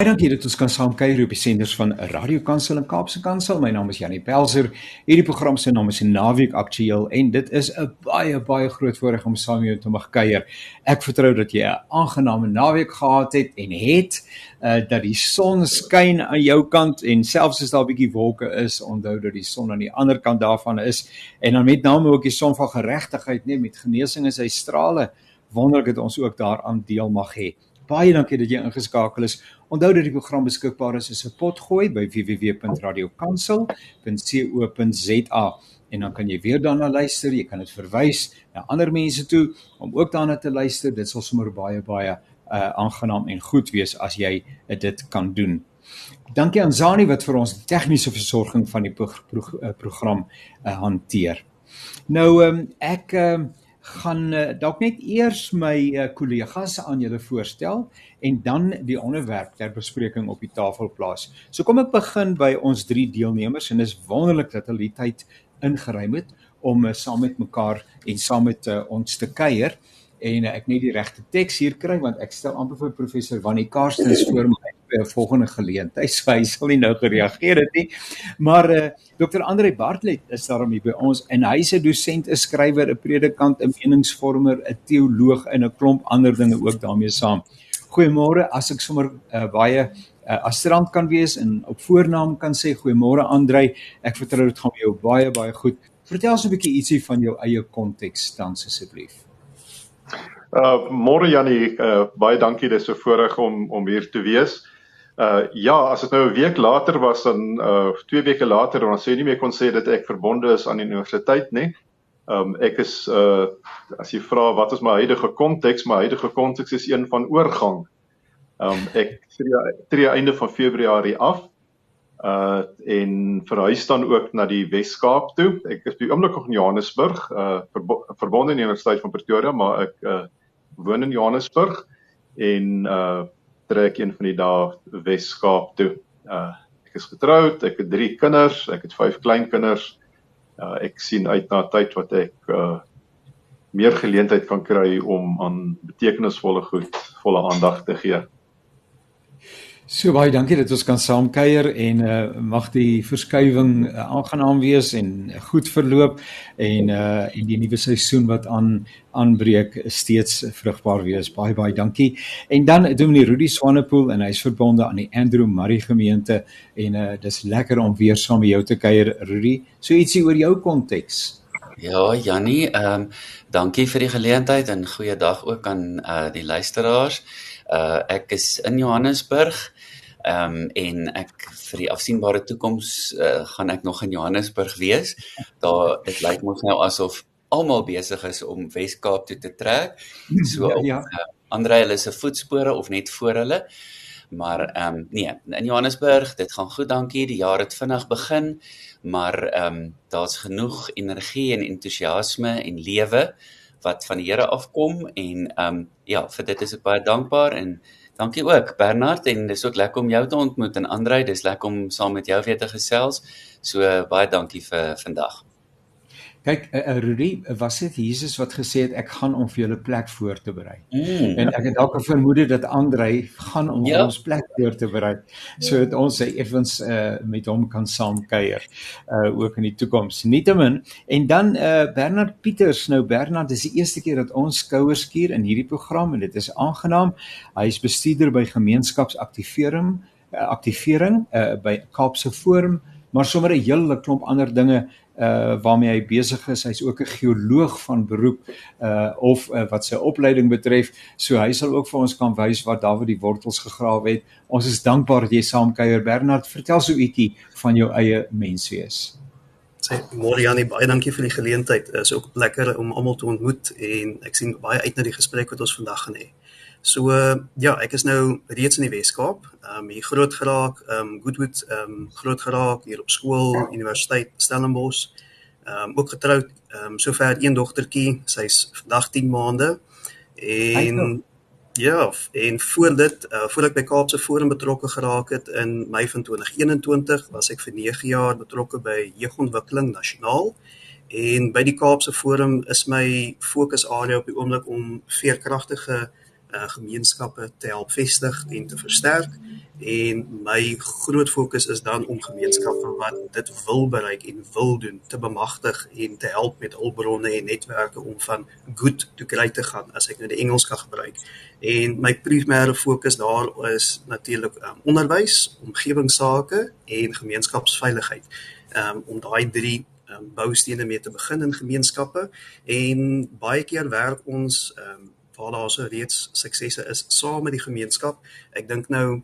Dankie dat ons kan saam kuier op die senders van Radio Kansel en Kaapse Kansel. My naam is Janie Pelser. Hierdie program se naam is Naweek Aktueel en dit is 'n baie baie groot voorreg om saam jou te mag kuier. Ek vertrou dat jy 'n aangename naweek gehad het en het uh dat die son skyn aan jou kant en selfs as daar 'n bietjie wolke is, onthou dat die son aan die ander kant daarvan is en dan met name ook die son van geregtigheid, nee, met genesing in sy strale. Wonderlik dat ons ook daaraan deel mag hê. Baie dankie dat jy ingeskakel is. Onthou dat die program beskikbaar is as 'n potgooi by www.radiokansel.co.za en dan kan jy weer daarna luister. Jy kan dit verwys na ander mense toe om ook daarna te luister. Dit sal sommer baie baie uh aangenaam en goed wees as jy dit kan doen. Dankie aan Zani wat vir ons tegniese versorging van die pro pro uh, program uh, hanteer. Nou um, ek um, gaan uh, dalk net eers my uh, kollegas aan julle voorstel en dan die onderwerp ter bespreking op die tafel plaas. So kom ek begin by ons drie deelnemers en dis wonderlik dat hulle die tyd ingeruim het om uh, saam met mekaar en saam met uh, ons te kuier en uh, ek net die regte teks hier kry want ek stel amper vir professor Wannie Karstens voor my by 'n volgende geleentheid. So hy sal nie nou gereageer het nie. Maar eh uh, Dr. Andre Bartlett is daarom hier by ons en hy's 'n dosent, 'n skrywer, 'n predikant, 'n meningsvormer, 'n teoloog en 'n klomp ander dinge ook daarmee saam. Goeiemôre, as ek sommer uh, baie uh, astrand kan wees en op voornaam kan sê goeiemôre Andre. Ek vertrou dit gaan jou baie baie goed. Vertel ons 'n bietjie ietsie van jou eie konteks dan asseblief. Uh môre Jannie, uh baie dankie dis so voorreg om om hier te wees. Uh ja, as dit nou 'n week later was dan uh 2 weke later dan sê jy nie meer kon sê dat ek verbonde is aan die universiteit nie. Um ek is uh as jy vra wat is my huidige konteks? My huidige konteks is een van oorgang. Um ek tree tree einde van Februarie af. Uh en verhuis dan ook na die Wes-Kaap toe. Ek is by oomblik nog in Johannesburg, uh verbonde aan die Universiteit van Pretoria, maar ek uh woon in Johannesburg en uh trek een van die dae Wes-Kaap toe. Uh ek is getroud, ek het 3 kinders, ek het 5 kleinkinders. Uh ek sien uit na tyd wat ek uh meer geleentheid kan kry om aan betekenisvolle goed volle aandag te gee. So baie dankie dat ons kan saam kuier en uh mag die verskywing uh, aangenaam wees en goed verloop en uh en die nuwe seisoen wat aan aanbreek steeds vrugbaar wees. Baie baie dankie. En dan doen die Rudy Swanepoel en hy's verbonde aan die Andrew Murray gemeente en uh dis lekker om weer saam met jou te kuier Rudy. So ietsie oor jou konteks. Ja, Jannie, ehm um, dankie vir die geleentheid en goeiedag ook aan uh die luisteraars. Uh ek is in Johannesburg. Ehm um, en ek vir die afsienbare toekoms uh, gaan ek nog in Johannesburg wees. Daar dit lyk mos nou asof almal besig is om Wes-Kaap toe te trek. So ja, ja. Uh, Andre hulle se voetspore of net voor hulle. Maar ehm um, nee, in Johannesburg, dit gaan goed, dankie. Die jaar het vinnig begin, maar ehm um, daar's genoeg energie en entoesiasme en lewe wat van die Here afkom en ehm um, ja, vir dit is ek baie dankbaar en Dankie ook Bernard en dis ook lekker om jou te ontmoet en Andrei, dis lekker om saam met jou weer te gesels. So baie dankie vir vandag. Kyk, uh, uh, Rudy, was dit Jesus wat gesê het ek gaan om vir julle plek voor te berei. Mm. En ek het dalk 'n vermoede dat Andrei gaan om ja. ons plek voor te berei sodat ons effens uh, met hom kan saam kuier uh ook in die toekoms. Nietemin en dan uh Bernard Pieters. Nou Bernard, dis die eerste keer dat ons skouers skuur in hierdie program en dit is aangenaam. Hy is bestuurder by gemeenskapsaktivering uh, aktivering uh by Kaapse Forum maar sommer 'n hele klomp ander dinge uh waarmee hy besig is. Hy's ook 'n geoloog van beroep uh of uh, wat sy opleiding betref. So hy sal ook vir ons kan wys wat Dawid die wortels gegrawe het. Ons is dankbaar dat jy saam kuier Bernard. Vertel so ietsie van jou eie menswees. Sê môre Janie, baie dankie vir die geleentheid. Dit is ook lekker om almal te ontmoet en ek sien baie uit na die gesprek wat ons vandag gaan hê. So uh, ja, ek is nou reeds in die Weskaap. Ehm um, hier groot geraak, ehm um, Goodwood ehm um, groot geraak hier op skool, Universiteit Stellenbosch. Ehm um, ook getroud, ehm um, sover een dogtertjie, sy's vandag 10 maande. En ja, en voor dit, uh, voor ek by Kaapse Forum betrokke geraak het in Mei van 2021, was ek vir 9 jaar betrokke by Jeugontwikkeling Nasionaal. En by die Kaapse Forum is my fokusarea op die oomblik om veerkragtige uh, gemeenskappe te help vestig en te versterk en my groot fokus is dan om gemeenskappe wat dit wil bereik en wil doen te bemagtig en te help met hulpbronne en netwerke om van good to great te gaan as ek nou die Engels kan gebruik. En my primêre fokus daar is natuurlik um, onderwys, omgewingsake en gemeenskapsveiligheid. Um, om daai drie um, boustene mee te begin in gemeenskappe en baie keer werk ons um, waar daar so reeds suksesse is saam met die gemeenskap. Ek dink nou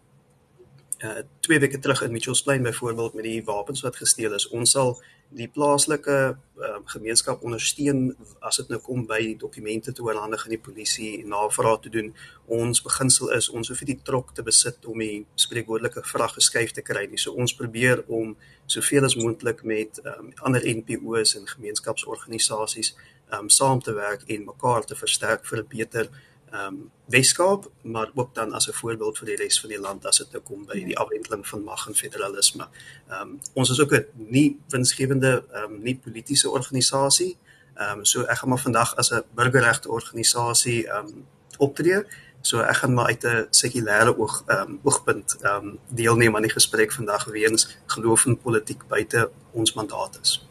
uh twee weke terug in Mitchells Plain byvoorbeeld met die wapens wat gesteel is. Ons sal die plaaslike uh, gemeenskap ondersteun as dit nou kom by dokumente te oorhandig aan die polisie en navraag te doen. Ons beginsel is ons hoef nie die trok te besit om die spreekwoordelike vrag geskuif te kry nie. So ons probeer om soveel as moontlik met um, ander NPO's en gemeenskapsorganisasies um, saam te werk en mekaar te versterk vir 'n beter um, Weskaap, maar ook dan as 'n voorbeeld vir die res van die land as dit nou kom by die afwendeling van mag en federalisme. Um, ons is ook 'n nie winsgewende um, nie politieke organisasie. Um, so ek gaan maar vandag as 'n burgerregte organisasie um, optree. So ek gaan maar uit 'n sekulêre oog ehm um, oogpunt ehm um, deelneem aan die gesprek vandag weens geloof in politiek buite ons mandaat is.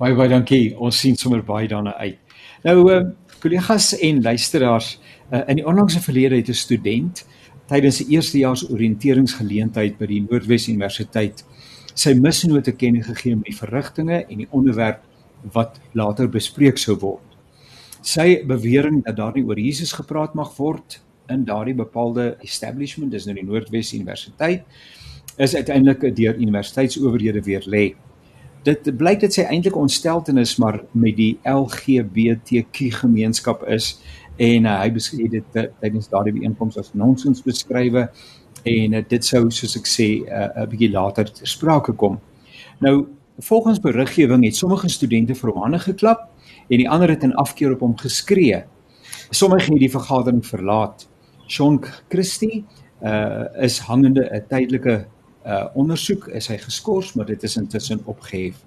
Baie baie dankie. Ons sien sommer baie daarna uit. Nou uh, Kollegas en luisteraars, uh, in die onlangse verlede het 'n student tydens 'n eerstejaars oriënteringsgeleentheid by die Noordwes Universiteit sy misnote kennis gegee met die verrigtinge en die onderwerp wat later bespreek sou word. Sy bewering dat daar nie oor Jesus gepraat mag word in daardie bepaalde establishment, dis nou die Noordwes Universiteit, is uiteindelik deur universiteitsowerhede weer lê dit blyk dit sy eintlik ontsteltenis maar met die LGBTQ gemeenskap is en uh, hy beskryf dit tydens daardie bijeenkoms as nonsens beskrywe en uh, dit sou soos ek sê uh, 'n uh, bietjie later ter sprake kom. Nou volgens beriggewing het sommige studente vir hom hande geklap en die ander het in afkeer op hom geskree. Sommige het die vergadering verlaat. Sean Christie uh, is hangende 'n tydelike uh ondersoek is hy geskort, maar dit is intussen opgehef.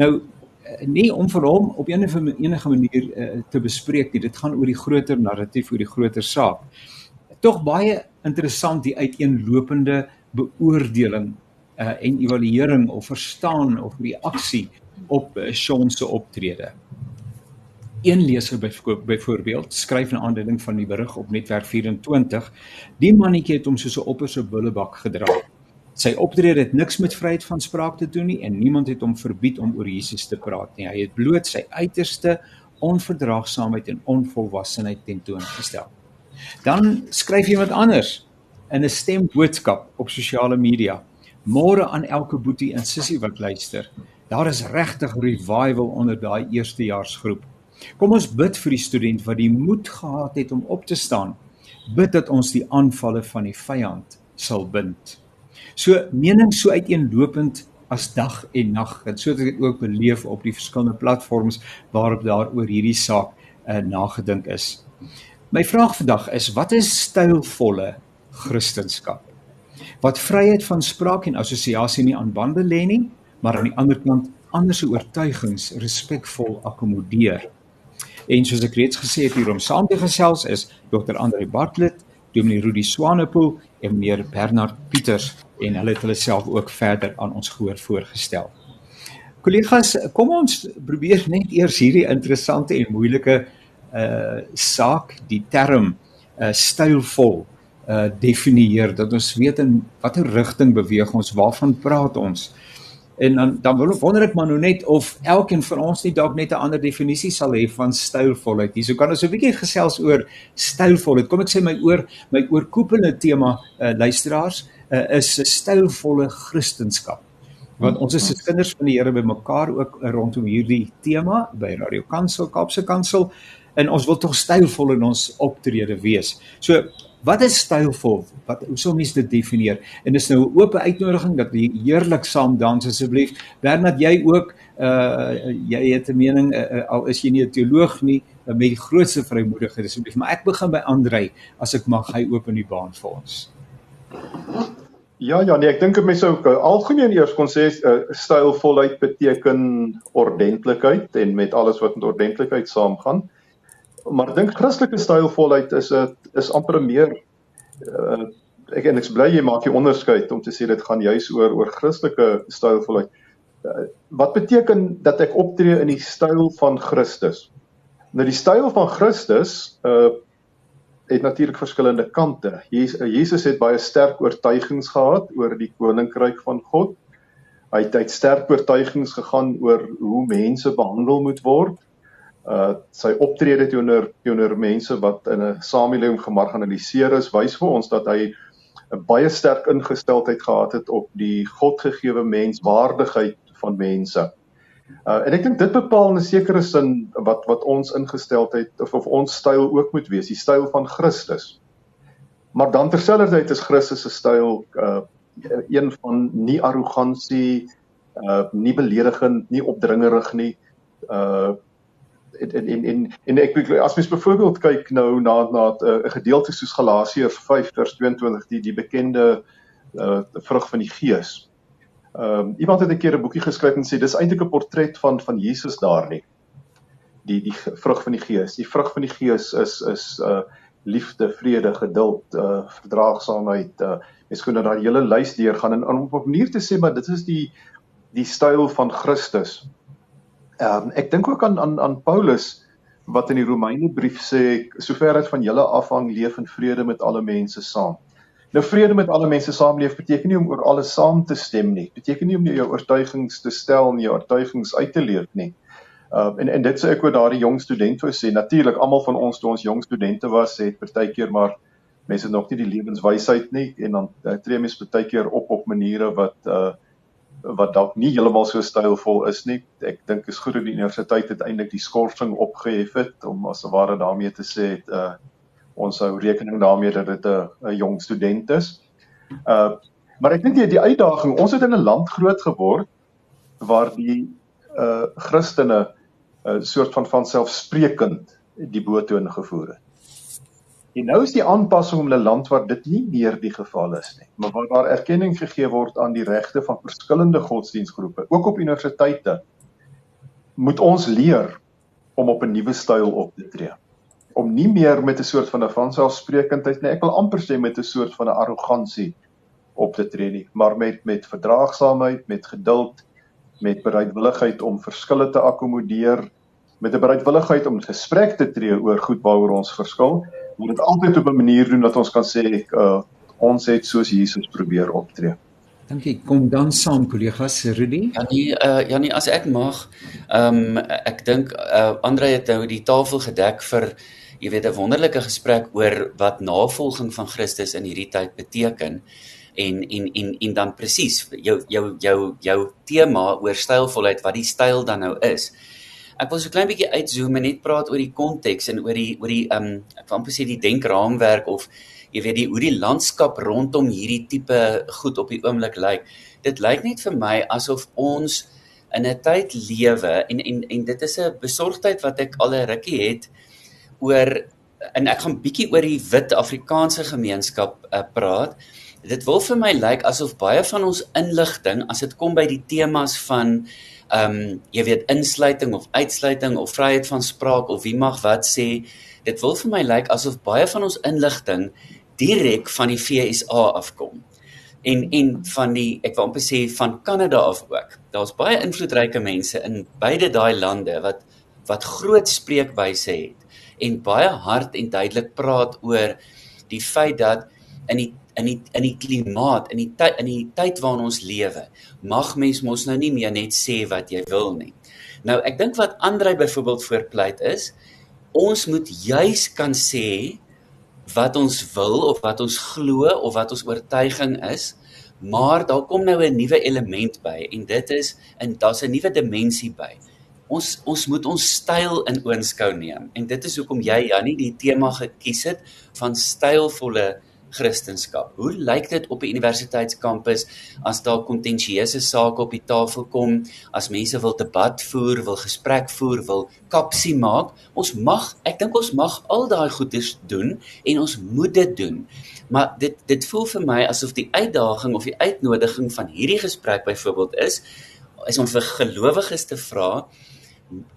Nou uh, nie om vir hom op enige enige manier uh, te bespreek nie. Dit gaan oor die groter narratief, oor die groter saak. Tog baie interessant die uiteenlopende beoordeling uh en evaluering of verstaan of reaksie op uh, Sean se optrede. Een leser byvoorbeeld skryf 'n aandeling van die berig op netwerk 24. Die mannetjie het hom soos 'n opperse bullebak gedra. Sy optrede het niks met vryheid van spraak te doen nie en niemand het hom verbied om oor Jesus te praat nie. Hy het bloot sy uiterste onverdraagsaamheid en onvolwassenheid tentoongestel. Dan skryf iemand anders in 'n stemboodskap op sosiale media. Môre aan elke boetie en sussie wat luister. Daar is regtig revival onder daai eerstejaarsgroep. Kom ons bid vir die student wat die moed gehad het om op te staan. Bid dat ons die aanvalle van die vyand sal bind. So menings so uiteenlopend as dag en nag en so het ek dit ook beleef op die verskillende platforms waarop daar oor hierdie saak uh, nagedink is. My vraag vandag is wat is stylvolle Christendom? Wat vryheid van spraak en assosiasie nie aan bande lê nie, maar aan die ander kant ander se oortuigings respekvol akkommodeer. En soos ek reeds gesê het hier om saam te gesels is Dr. Andre Bartlett, Dominee Rudi Swanepoel en meneer Bernard Pieters en hulle het hulle self ook verder aan ons gehoor voorgestel. Kollegas, kom ons probeer net eers hierdie interessante en moeilike uh saak, die term uh stylvol uh definieer dat ons weet in watter rigting beweeg ons, waarvan praat ons? En dan dan wil wonder ek maar nou net of elkeen van ons nie dalk net 'n ander definisie sal hê van stylvolheid. Hierso kan ons 'n bietjie gesels oor stylvolheid. Kom ek sê my oor my oorkoepelende tema uh luisteraars uh, is 'n stylvolle Christendom. Want ons is as kinders van die Here bymekaar ook rondom hierdie tema by Radio Kansel Kaapse Kansel en ons wil tog stylvol in ons optrede wees. So Wat is stylvol? Wat hoe sou mens dit definieer? En dis nou 'n oop uitnodiging dat jy heerlik saam dans asseblief. Bernard, jy ook uh jy het 'n mening uh, al is jy nie 'n teoloog nie, uh, met die grootste vrymoedigheid asseblief. Maar ek begin by Andrei as ek mag hy oop in die baan vir ons. Ja ja nee ek dink mense sou algemeen eers kon sê uh, stylvolheid beteken ordentlikheid en met alles wat met ordentlikheid saamgaan. maar dink Christelike stylvolheid is 'n is amper meer uh, ek en ek bly jy maak jy onderskeid om te sê dit gaan juis oor oor Christelike stylvolheid. Uh, wat beteken dat ek optree in die styl van Christus? Nou die styl van Christus uh het natuurlik verskillende kante. Jesus, het baie sterk oortuigings gehad oor die koninkryk van God. Hy het, hy het sterk oortuigings gegaan oor hoe mense behandel moet word uh sy optrede teenoor teenoor mense wat in 'n samelewing gemarginaliseer is wys vir ons dat hy 'n baie sterk ingesteldheid gehad het op die godgegewe menswaardigheid van mense. Uh en ek dink dit bepaal in 'n sekere sin wat wat ons ingesteldheid of of ons styl ook moet wees, die styl van Christus. Maar dan terselfdertyd is Christus se styl uh een van nie arrogansie, uh nie beledigend, nie opdringerig nie. Uh en en en en ek as mens byvoorbeeld kyk nou na na 'n uh, gedeelte soos Galasiërs 5 vers 22 die die bekende uh vrug van die gees. Ehm um, iemand het 'n keer 'n boekie geskryf en sê dis eintlik 'n portret van van Jesus daar nie. Die die vrug van die gees. Die vrug van die gees is is uh liefde, vrede, geduld, uh verdraagsaamheid. Uh mens kon daai hele lys deurgaan en om op 'n manier te sê maar dit is die die styl van Christus. Ehm um, ek dink ook aan aan aan Paulus wat in die Romeine brief sê sover dit van julle afhang leef in vrede met alle mense saam. Nou vrede met alle mense saamleef beteken nie om oor alles saam te stem nie. Beteken nie om jou oortuigings te stel en jou oortuigings uit te leef nie. Uh en en dit sê ek oor daardie jong student wou sê natuurlik almal van ons toe ons jong studente was het partykeer maar mense nog nie die lewenswysheid nie en dan uh, tree mense partykeer op op maniere wat uh wat dalk nie heeltemal so stylvol is nie. Ek dink is goed dat die universiteit uiteindelik die skorsing opgehef het om as ware daarmee te sê het uh ons hou rekening daarmee dat dit 'n jong student is. Uh maar ek dink die, die uitdaging, ons het in 'n land groot geword waar die uh Christene 'n uh, soort van van selfsprekend die boetoon gevoer het. En nou is die aanpassing om 'n land waar dit nie meer die geval is nie, maar waar daar erkenning gegee word aan die regte van verskillende godsdienstgroepe, ook op universiteite, moet ons leer om op 'n nuwe styl op te tree. Om nie meer met 'n soort van 'n vanselfsprekendheid nie, ek wil amper sê met 'n soort van 'n arrogansie op te tree nie, maar met met verdraagsaamheid, met geduld, met bereidwilligheid om verskille te akkommodeer, met 'n bereidwilligheid om gesprek te tree oor goed waaroor ons verskil moet dit altyd op 'n manier doen dat ons kan sê uh, ons het soos Jesus probeer optree. Dankie. Kom dan saam kollegas Rudy. Janie, uh Janie, as ek mag, ehm um, ek dink uh Andre het nou die tafel gedek vir jy weet 'n wonderlike gesprek oor wat navolging van Christus in hierdie tyd beteken en en en en dan presies jou jou jou jou tema oor stylvolheid wat die styl dan nou is. Ek wil so klein bietjie uitzoom en net praat oor die konteks en oor die oor die ehm um, ek wil amper sê die denkraamwerk of jy weet die hoe die landskap rondom hierdie tipe goed op die oomblik lyk. Dit lyk net vir my asof ons in 'n tyd lewe en en en dit is 'n besorgdheid wat ek al 'n rukkie het oor en ek gaan bietjie oor die wit Afrikaanse gemeenskap uh, praat. Dit wil vir my lyk asof baie van ons inligting as dit kom by die temas van ehm um, jy weet insluiting of uitsluiting of vryheid van spraak of wie mag wat sê dit wil vir my lyk asof baie van ons inligting direk van die FSA afkom. En en van die ek wil amper sê van Kanada af ook. Daar's baie invloedryke mense in beide daai lande wat wat groot spreekwyse het en baie hard en duidelik praat oor die feit dat in die in die in die klimaat in die tyd in die tyd waarin ons lewe mag mens mos nou nie meer net sê wat jy wil nie. Nou ek dink wat Andrei byvoorbeeld voorpleit is ons moet juis kan sê wat ons wil of wat ons glo of wat ons oortuiging is maar daar kom nou 'n nuwe element by en dit is en daar's 'n nuwe dimensie by. Ons ons moet ons styl in oënskou neem en dit is hoekom jy Jannie die tema gekies het van stylvolle Christendom. Hoe lyk dit op 'n universiteitskampus as daar kontensieuse sake op die tafel kom, as mense wil debat voer, wil gesprek voer, wil kapsie maak? Ons mag, ek dink ons mag al daai goedes doen en ons moet dit doen. Maar dit dit voel vir my asof die uitdaging of die uitnodiging van hierdie gesprek byvoorbeeld is is om vir gelowiges te vra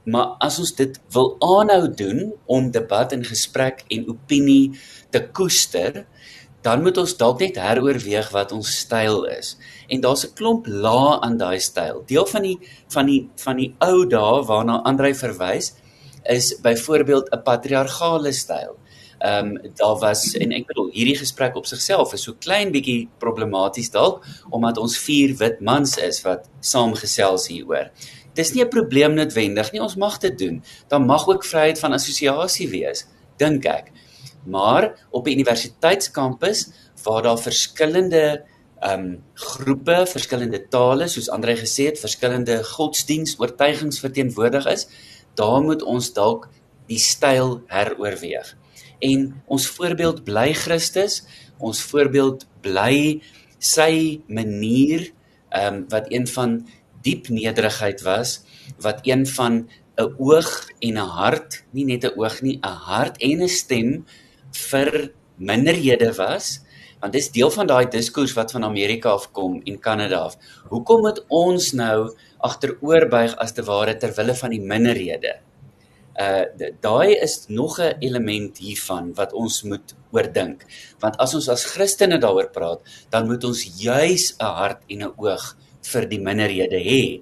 Maar as ons dit wil aanhou doen om debat en gesprek en opinie te koester, dan moet ons dalk net heroorweeg wat ons styl is. En daar's 'n klomp lae aan daai styl. Deel van die van die van die ou dae waarna Andrei verwys is byvoorbeeld 'n patriargale styl. Ehm um, daar was en ek bedoel hierdie gesprek op sigself is so klein bietjie problematies dalk omdat ons vier wit mans is wat saamgesels hieroor. Dis nie 'n probleem noodwendig nie, ons mag dit doen. Daar mag ook vryheid van assosiasie wees, dink ek. Maar op 'n universiteitskampus waar daar verskillende ehm um, groepe, verskillende tale, soos Andre gesê het, verskillende godsdienstoortuigings verteenwoordig is, daar moet ons dalk die styl heroorweeg. En ons voorbeeld bly Christus, ons voorbeeld bly sy manier ehm um, wat een van diep nederigheid was, wat een van 'n oog en 'n hart, nie net 'n oog nie, 'n hart en 'n stem vir minderhede was want dis deel van daai diskurs wat van Amerika af kom en Kanada af. Hoekom moet ons nou agteroorbuig as te ware ter wille van die minderhede? Uh daai is nog 'n element hiervan wat ons moet oordink. Want as ons as Christene daaroor praat, dan moet ons juis 'n hart en 'n oog vir die minderhede hê.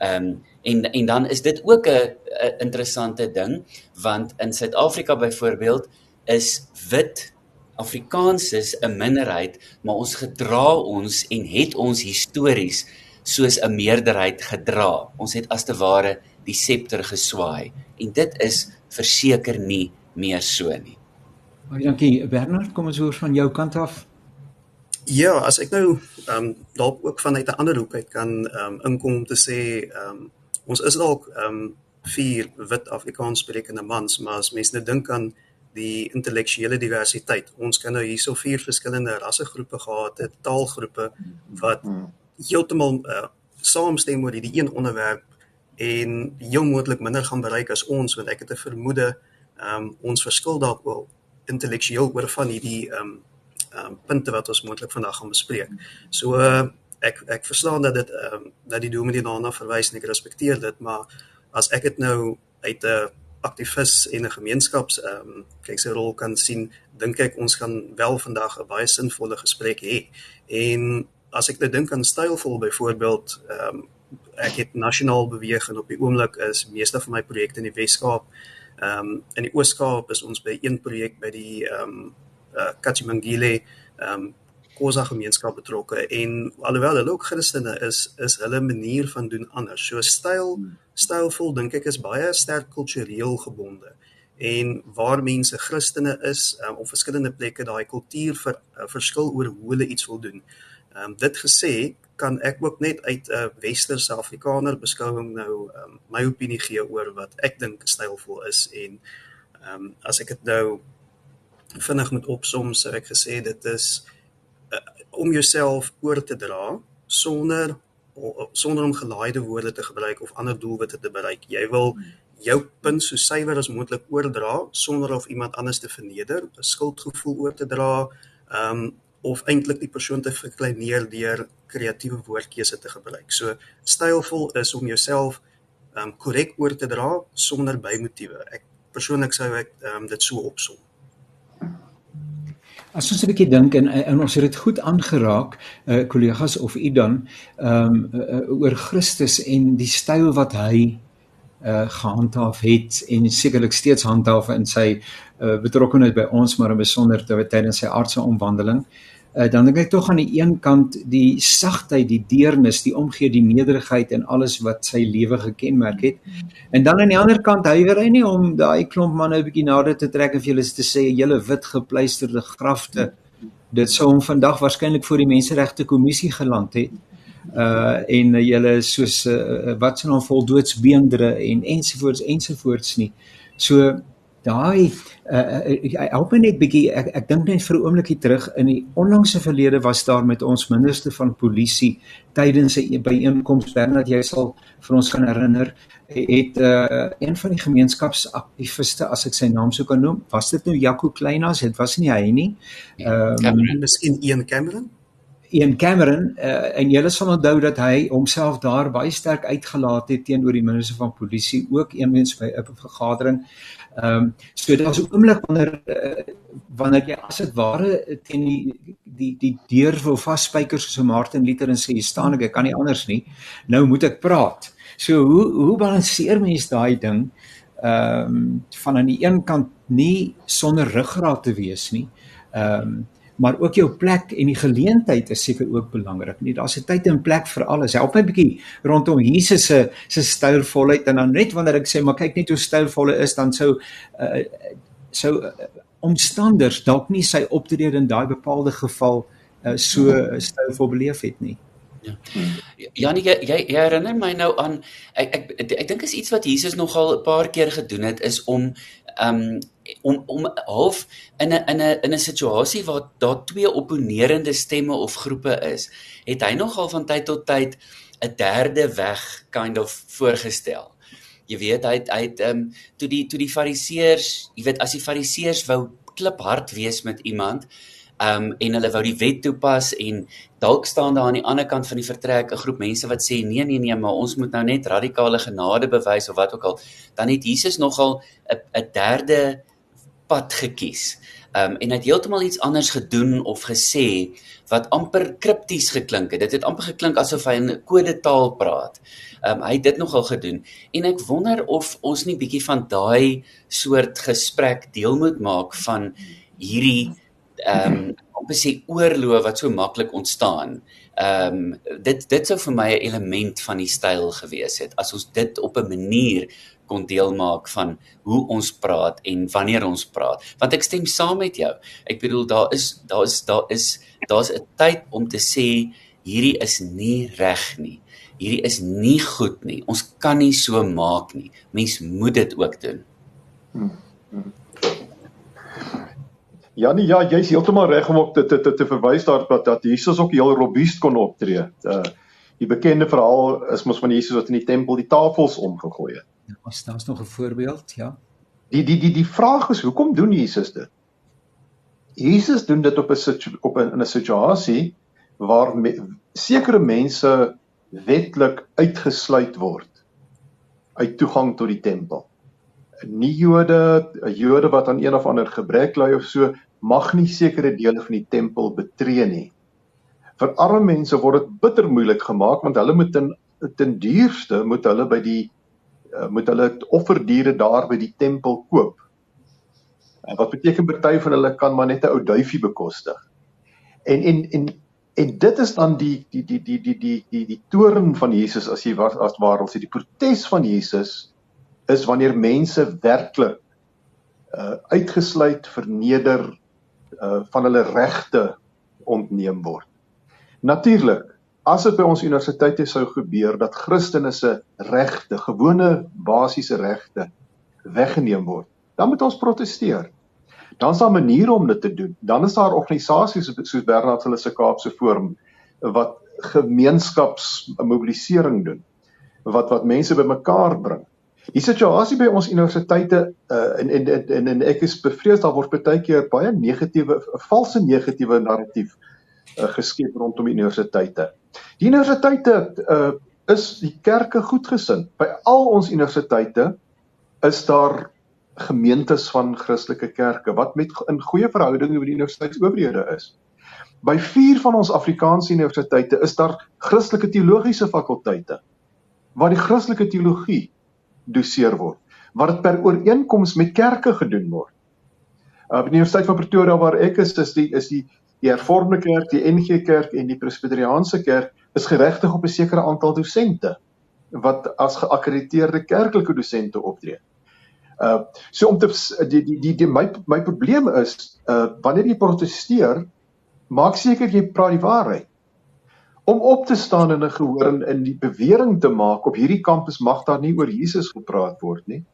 Um en en dan is dit ook 'n interessante ding want in Suid-Afrika byvoorbeeld is wit Afrikaans is 'n minderheid, maar ons gedra ons en het ons histories soos 'n meerderheid gedra. Ons het as te ware die septer geswaai en dit is verseker nie meer so nie. Baie dankie Bernard, kom ons hoor van jou kant af. Ja, as ek nou ehm um, dalk ook vanuit 'n ander hoek uit kan ehm um, inkom om te sê ehm um, ons is dalk ehm um, vier wit Afrikaans sprekende mans, maar as mense nou dink aan die intellektuele diversiteit. Ons kan nou hierso vier verskillende rassegroepe gehad het, taalgroepe wat heeltemal uh, saamstem oor hierdie een onderwerp en heel moontlik minder gaan bereik as ons want ek het 'n vermoede um, ons verskil dalk wel intellektueel oor van hierdie um, um, punte wat ons moontlik vandag gaan bespreek. So uh, ek ek verstaan dat dit um, dat die dominee daarna verwys en ek respekteer dit, maar as ek dit nou uit 'n uh, aktivis en 'n gemeenskaps ehm um, kyk sy rol kan sien, dink ek ons gaan wel vandag 'n baie sinvolle gesprek hê. En as ek net dink aan stylvol byvoorbeeld, ehm um, ek het nasionaal beweeg en op die oomblik is meeste van my projekte in die Wes-Kaap. Ehm um, in die Oos-Kaap is ons by een projek by die ehm um, uh, Kachimangile ehm um, Khoza gemeenskap betrokke en alhoewel hulle ook Christene is, is hulle manier van doen anders. So styl stylvol dink ek is baie sterk kultureel gebonde en waar mense Christene is um, op verskillende plekke daai kultuur vir uh, verskil oor hoe hulle iets wil doen. Ehm um, dit gesê kan ek ook net uit 'n uh, westerse Afrikaner beskouing nou um, my opinie gee oor wat ek dink stylvol is en ehm um, as ek dit nou vinnig moet opsom sou ek gesê dit is uh, om jouself oor te dra sonder sonder om gelaaide woorde te gebruik of ander doelwitte te bereik. Jy wil jou punt so suiwer as moontlik oordra sonder of iemand anders te verneder, 'n skuldgevoel oor te dra, ehm um, of eintlik die persoon te verkleineer deur kreatiewe woordkeuse te gebruik. So stylvol is om jouself ehm um, korrek oor te dra sonder bymotiewe. Ek persoonlik sou ek ehm um, dit so opsom. As ons 'n bietjie dink en, en ons het dit goed aangeraak, uh, kollegas of u dan, ehm um, uh, oor Christus en die styl wat hy uh gehandhaaf het en sekerlik steeds handhaaf in sy uh, betrokkeheid by ons maar in besonder tydens sy aardse omwandeling. Uh uh, dan dink ek tog aan die een kant die sagtheid, die deernis, die omgee, die nederigheid en alles wat sy lewe gekenmerk het. En dan aan die ander kant huiwer hy nie om daai klomp manne 'n bietjie nader te trek en vir hulle te sê julle wit gepleisterde grafte. Dit sou hom vandag waarskynlik voor die menseregte kommissie geland het. Uh en uh, julle soos uh, wat se naam vol doodsbeendere en ensovoorts ensovoorts nie. So daai uh, uh, help my net bietjie ek ek dink net vir 'n oombliekie terug in die onlangse verlede was daar met ons minister van polisie tydens 'n byeenkoms Bernard jy sal vir ons kan herinner het uh, een van die gemeenskapsaktiviste as ek sy naam sou kan noem was dit nou Jaco Kleinas dit was nie hy nie. Ehm um, miskien een Cameron? Ian Cameron uh, en julle sal onthou dat hy homself daar baie sterk uitgelaat het teenoor die minister van polisie ook eenweens by 'n vergadering. Ehm um, so daar's 'n oomblik wanneer uh, wanneer jy as dit ware teen die die die deur wil vasspyker soos Martin Luther en sê staan ek, ek kan nie anders nie. Nou moet ek praat. So hoe hoe balanseer mens daai ding? Ehm um, van aan die een kant nie sonder ruggraat te wees nie. Ehm um, maar ook jou plek en die geleentheid is seker ook belangrik. Nie daar's 'n tyd en plek vir alles. Help my bietjie rondom Jesus se se stylvolheid en dan net wanneer ek sê maar kyk net hoe stylvol hy is dan sou uh, sou uh, omstanders dalk nie sy optrede in daai bepaalde geval uh, so stylvol beleef het nie. Ja. Janie, jy, jy jy herinner my nou aan ek ek ek, ek dink is iets wat Jesus nogal 'n paar keer gedoen het is om um om om half in 'n in 'n in 'n situasie waar daar twee opponerende stemme of groepe is, het hy nogal van tyd tot tyd 'n derde weg kind of voorgestel. Jy weet hy het hy het um toe die toe die fariseërs, jy weet as die fariseërs wou kliphard wees met iemand, um en hulle wou die wet toepas en dalk staan daar aan die ander kant van die vertrek 'n groep mense wat sê nee nee nee maar ons moet nou net radikale genade bewys of wat ook al dan het Jesus nogal 'n 'n derde pad gekies. Um en hy het heeltemal iets anders gedoen of gesê wat amper kripties geklink het. Dit het amper geklink asof hy 'n kodetaal praat. Um hy het dit nogal gedoen en ek wonder of ons nie bietjie van daai soort gesprek deel moet maak van hierdie ehm um, te sê oorloof wat so maklik ontstaan. Ehm um, dit dit sou vir my 'n element van die styl gewees het as ons dit op 'n manier kon deel maak van hoe ons praat en wanneer ons praat. Want ek stem saam met jou. Ek bedoel daar is daar is daar is daar's 'n tyd om te sê hierdie is nie reg nie. Hierdie is nie goed nie. Ons kan nie so maak nie. Mens moet dit ook doen. Hmm. Hmm. Ja nee ja, jy's heeltemal reg om op te te te, te verwys daar dat dat Jesus ook heel robuust kon optree. Uh die bekende verhaal is mos van Jesus wat in die tempel die tafels omgegooi het. Ja, as daar's nog 'n voorbeeld, ja. Die die die die vraag is hoekom doen Jesus dit? Jesus doen dit op 'n op 'n in 'n situasie waar me, sekere mense wetlik uitgesluit word uit toegang tot die tempel nie Jode, 'n Jode wat aan een of ander gebrek ly of so, mag nie sekere dele van die tempel betree nie. Vir arme mense word dit bitter moeilik gemaak want hulle moet ten ten duurste moet hulle by die uh, moet hulle offerdiere daar by die tempel koop. En wat beteken party van hulle kan maar net 'n ou duifie bekostig. En en en en dit is dan die die die die die die die die toorn van Jesus as jy was as waar ons sê die protes van Jesus is wanneer mense werklik uh uitgesluit verneder uh van hulle regte ontneem word. Natuurlik, as dit by ons universiteite sou gebeur dat Christene se regte, gewone basiese regte weggeneem word, dan moet ons proteseer. Dan is daar maniere om dit te doen. Dan is daar organisasies soos Bernard hulle se Kaapse Forum wat gemeenskapsmobilisering doen wat wat mense bymekaar bring. Die situasie by ons universiteite uh, en, en en en ek is bevrees daar word baie keer baie negatiewe valse negatiewe narratief uh, geskep rondom universiteite. Die universiteite uh, is die kerke goedgesind. By al ons universiteite is daar gemeentes van Christelike kerke wat met in goeie verhoudinge met die universiteitsowerhede is. By 4 van ons Afrikaanse universiteite is daar Christelike teologiese fakulteite waar die Christelike teologie doseer word wat dit per ooreenkoms met kerke gedoen word. Uh, by die Universiteit van Pretoria waar ek is, is die is die die Hervormde Kerk, die NG Kerk en die Presbyteriaanse Kerk is geregtig op 'n sekere aantal dosente wat as geakkrediteerde kerklike dosente optree. Uh so om te die die die, die my my probleem is uh wanneer jy proteseer, maak seker jy praat die waarheid om op te staan in 'n gehoor en in die bewering te maak op hierdie kampus mag daar nie oor Jesus gepraat word nie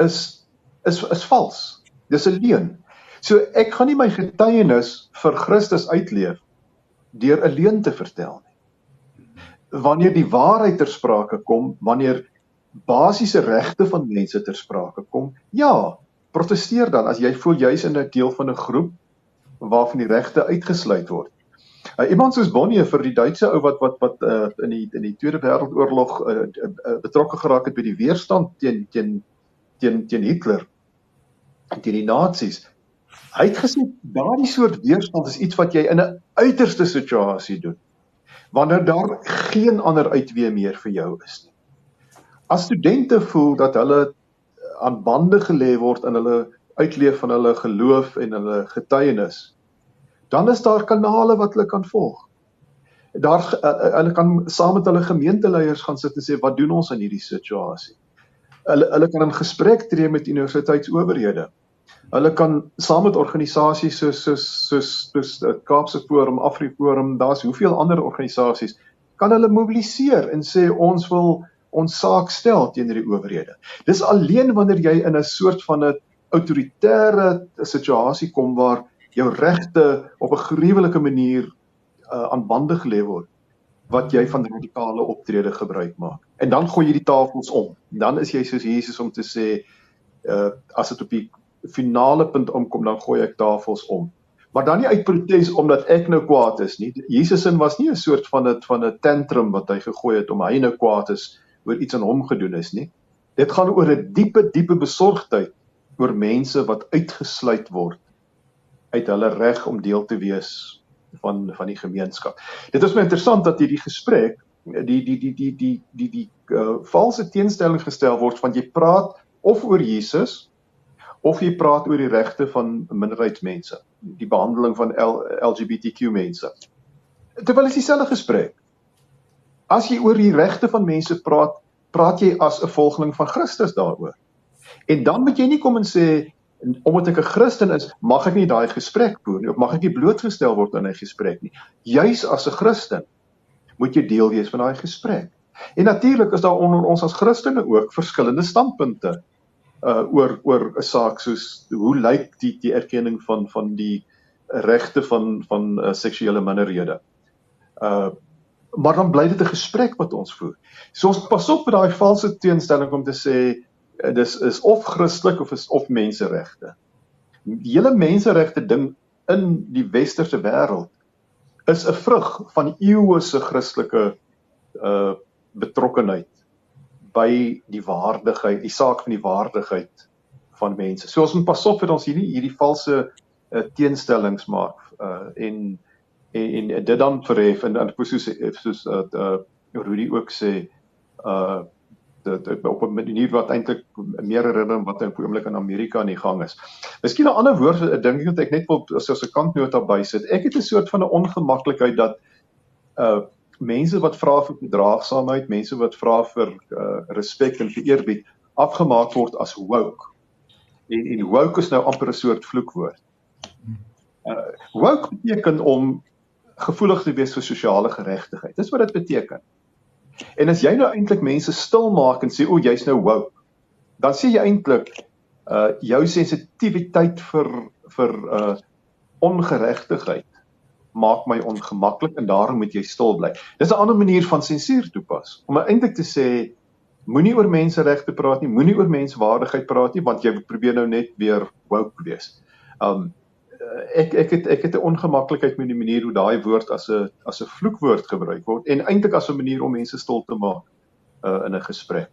is is is vals. Dis 'n leuen. So ek gaan nie my getuienis vir Christus uitleef deur 'n leuen te vertel nie. Wanneer die waarheid ter sprake kom, wanneer basiese regte van mense ter sprake kom, ja, proteseer dan as jy voel jy's in 'n deel van 'n groep waarvan die regte uitgesluit word. Uh, iemand soos Bonnie vir die Duitse ou wat wat wat uh, in die in die Tweede Wêreldoorlog uh, uh, uh, betrokke geraak het by die weerstand teen teen teen teen Hitler teen die nasies. Hy het gesê daardie soort weerstand is iets wat jy in 'n uiterste situasie doen wanneer daar geen ander uitweë meer vir jou is nie. As studente voel dat hulle aan bande gelê word in hulle uitleef van hulle geloof en hulle getuienis, dan is daar kanale wat hulle kan volg. Daar uh, hulle kan saam met hulle gemeenteleiers gaan sit en sê wat doen ons in hierdie situasie? Hulle hulle kan in gesprek tree met universiteitsowerhede. Hulle kan saam met organisasies soos soos soos soos die Kaapse Forum, Afriforum, daar's hoeveel ander organisasies kan hulle mobiliseer en sê ons wil ons saak stel teenoor die owerhede. Dis alleen wanneer jy in 'n soort van 'n autoritaire situasie kom waar jou regte op 'n gruwelike manier uh, aan bande gelê word wat jy van radikale optrede gebruik maak. En dan gooi jy die tafels om. Dan is jy soos Jesus om te sê uh as dit op die finale punt omkom dan gooi ek tafels om. Maar dan nie uit protes omdat ek nou kwaad is nie. Jesus in was nie 'n soort van 'n van 'n tantrum wat hy gegooi het om hy nou kwaad is oor iets aan hom gedoen is nie. Dit gaan oor 'n diepe diepe besorgdheid oor mense wat uitgesluit word uit hulle reg om deel te wees van van die gemeenskap. Dit is my interessant dat hierdie gesprek die die die die die die die uh, valse teenstelling gestel word want jy praat of oor Jesus of jy praat oor die regte van minderheidsmense, die behandeling van L, LGBTQ mense. Terwyl is dieselfde gesprek. As jy oor die regte van mense praat, praat jy as 'n volgeling van Christus daaroor. En dan moet jy nie kom en sê omdat ek 'n Christen is, mag ek nie daai gesprek voer nie of mag ek nie blootgestel word aan 'n gesprek nie. Juis as 'n Christen moet jy deel wees van daai gesprek. En natuurlik is daar onder ons as Christene ook verskillende standpunte uh oor oor 'n saak soos hoe lyk die die erkenning van van die regte van van uh, seksuele minderhede. Uh maar dan bly dit 'n gesprek wat ons voer. So ons pas op met daai valse teenstelling om te sê Eh, dis is of Christelik of is of menseregte. Die hele menseregte ding in die westerse wêreld is 'n vrug van eeue se Christelike uh betrokkenheid by die waardigheid, die saak van die waardigheid van mense. So ons moet pas op dat ons hierdie hierdie valse uh, teenstellings maak uh en en, en dit dan verhef en dan soos soos uh, uh Rudy ook sê uh dit, dit op 'n manier wat eintlik meer herinner wat op die oomblik in Amerika aan die gang is. Miskien 'n ander woord, ek dink wat ek net wil as 'n kantnota bysit. Ek het 'n soort van 'n ongemaklikheid dat uh mense wat vra vir verdraagsaamheid, mense wat vra vir uh respek en vir eerbied afgemaak word as woke. En en woke is nou amper 'n soort vloekwoord. Uh woke beteken om gevoelig te wees vir sosiale geregtigheid. Dis wat dit beteken. En as jy nou eintlik mense stil maak en sê o, jy's nou woke, dan sê jy eintlik uh jou sensitiwiteit vir vir uh ongeregtigheid maak my ongemaklik en daarom moet jy stil bly. Dis 'n ander manier van sensuur toepas. Om eintlik te sê moenie oor menseregte praat nie, moenie oor menswaardigheid praat nie want jy probeer nou net weer woke wees. Um ek ek het ek het 'n ongemaklikheid met die manier hoe daai woord as 'n as 'n vloekwoord gebruik word en eintlik as 'n manier om mense stil te maak uh, in 'n gesprek.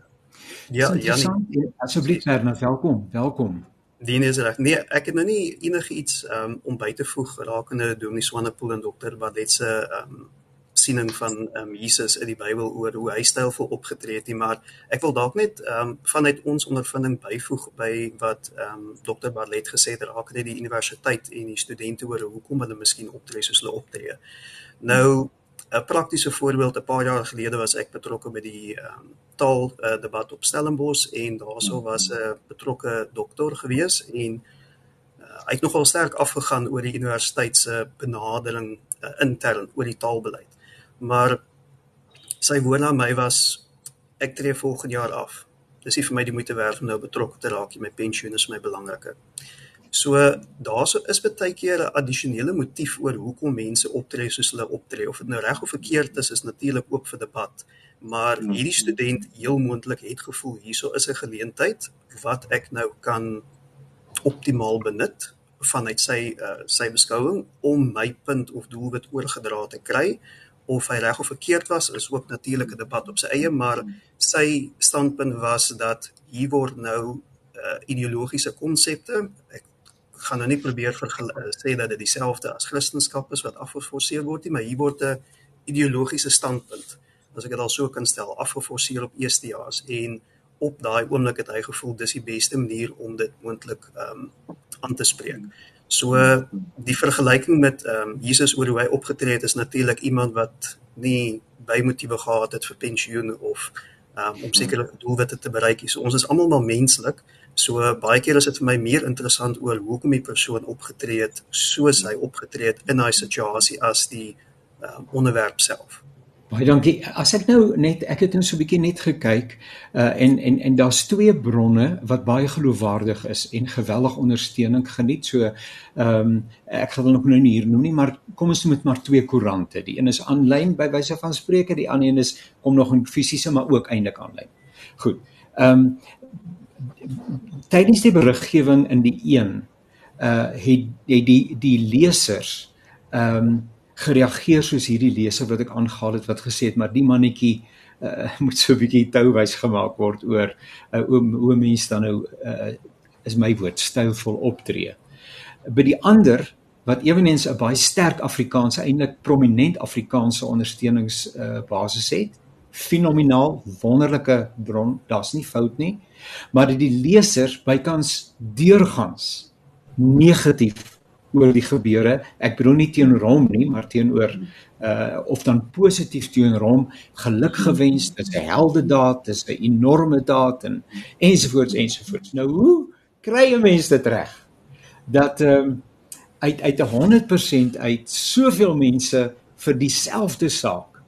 Ja, Janie, asseblief Werner, welkom, welkom. Dien is reg. Nee, ek het nou nie enige iets um, om by te voeg rakende Dominee Swanepoel en dokter Badet se um, siening van ehm um, Jesus in die Bybel oor hoe hy stylvol opgetree het nie, maar ek wil dalk net ehm um, vanuit ons ondervinding byvoeg by wat ehm um, Dr. Barlet gesê het dit die universiteit en die studente oor hoekom hulle miskien optree soos hulle optree. Nou 'n praktiese voorbeeld 'n paar jaar gelede was ek betrokke by die ehm um, taal uh, debat op Stellenbosch en daarso was 'n betrokke dokter gewees en uh, hy het nogal sterk afgegaan oor die universiteit se benadering uh, intern oor die taalbeleid maar sy woord aan my was ek tree volgende jaar af. Dis nie vir my die moeite werd om nou betrokke te raak nie. My pensioen is my belangriker. So daar's is baie keer 'n addisionele motief oor hoekom mense optree soos hulle optree of dit nou reg of verkeerd is is natuurlik oop vir debat. Maar hmm. hierdie student heel moontlik het gevoel hierso is 'n geleentheid wat ek nou kan optimaal benut vanuit sy uh, sy beskouing om my punt of doelwit oorgedra te kry of hy reg of verkeerd was is ook natuurlik 'n debat op sy eie maar sy standpunt was dat hier word nou uh, ideologiese konsepte ek gaan nou nie probeer sê dat dit dieselfde as Christendom is wat afgeforceer word nie maar hier word 'n ideologiese standpunt as ek dit al so kan stel afgeforceer op eerstejaars en op daai oomblik het hy gevoel dis die beste manier om dit moontlik ehm um, aan te spreek. So die vergelyking met ehm um, Jesus oor hoe hy opgetree het is natuurlik iemand wat nie bymotiewe gehad het vir pensioen of um, om sekere doelwitte te bereik. So ons is almal maar menslik. So baie keer is dit vir my meer interessant oor hoekom die persoon opgetree het soos hy opgetree het in daai situasie as die um, onderwerp self. Baie dankie. As ek nou net ek het net so 'n bietjie net gekyk uh en en en daar's twee bronne wat baie geloofwaardig is en geweldig ondersteuning geniet. So ehm um, ek gaan hulle nog nou nie hier noem nie, maar kom ons noem dit maar twee koerante. Die een is aanlyn by wyse van spreuke, die ander een is kom nog in fisiese maar ook eintlik aanlyn. Goed. Ehm um, tydens die beriggewing in die een uh het, het die die lesers ehm um, gereageer soos hierdie leser wat ek aangehaal het wat gesê het maar die mannetjie uh, moet so 'n bietjie touwys gemaak word oor uh, hoe hoe mense dan nou uh, is my woord stylvol optree. By die ander wat eweneens 'n baie sterk Afrikaanse eintlik prominent Afrikaanse ondersteunings uh, het, fenomenaal wonderlike bron, daar's nie fout nie, maar dit die lesers bykans deurgangs negatief oor die gebeure. Ek bedoel nie teenoor hom nie, maar teenoor uh of dan positief teenoor hom geluk gewens. Dit is 'n heldedaad, dit is 'n enorme daad en ensovoorts ensovoorts. Nou hoe kry 'n mens dit reg? Dat ehm um, uit uit 100% uit soveel mense vir dieselfde saak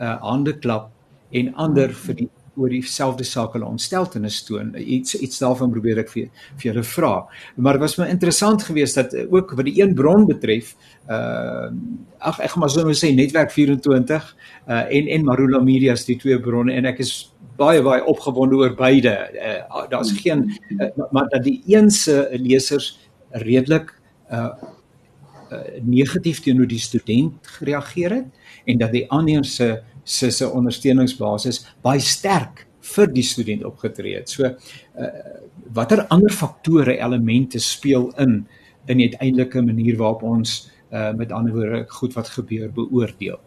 uh hande klap en ander vir die oor dieselfde saak hulle ontsteltenis toon. Iets iets daarvan probeer ek vir vir julle vra. Maar dit was my interessant geweest dat eh, ook wat die een bron betref, uh ag ek gaan maar so net sê netwerk 24 uh en en Marula Media is die twee bronne en ek is baie baie opgewonde oor beide. Uh daar's geen uh, maar dat die een se lesers redelik uh Uh, negatief teenoor die student gereageer het en dat die ander se se se ondersteuningsbasis baie sterk vir die student opgetree het. So uh, watter ander faktore elemente speel in in die uiteindelike manier waarop ons uh, met ander woorde goed wat gebeur beoordeel.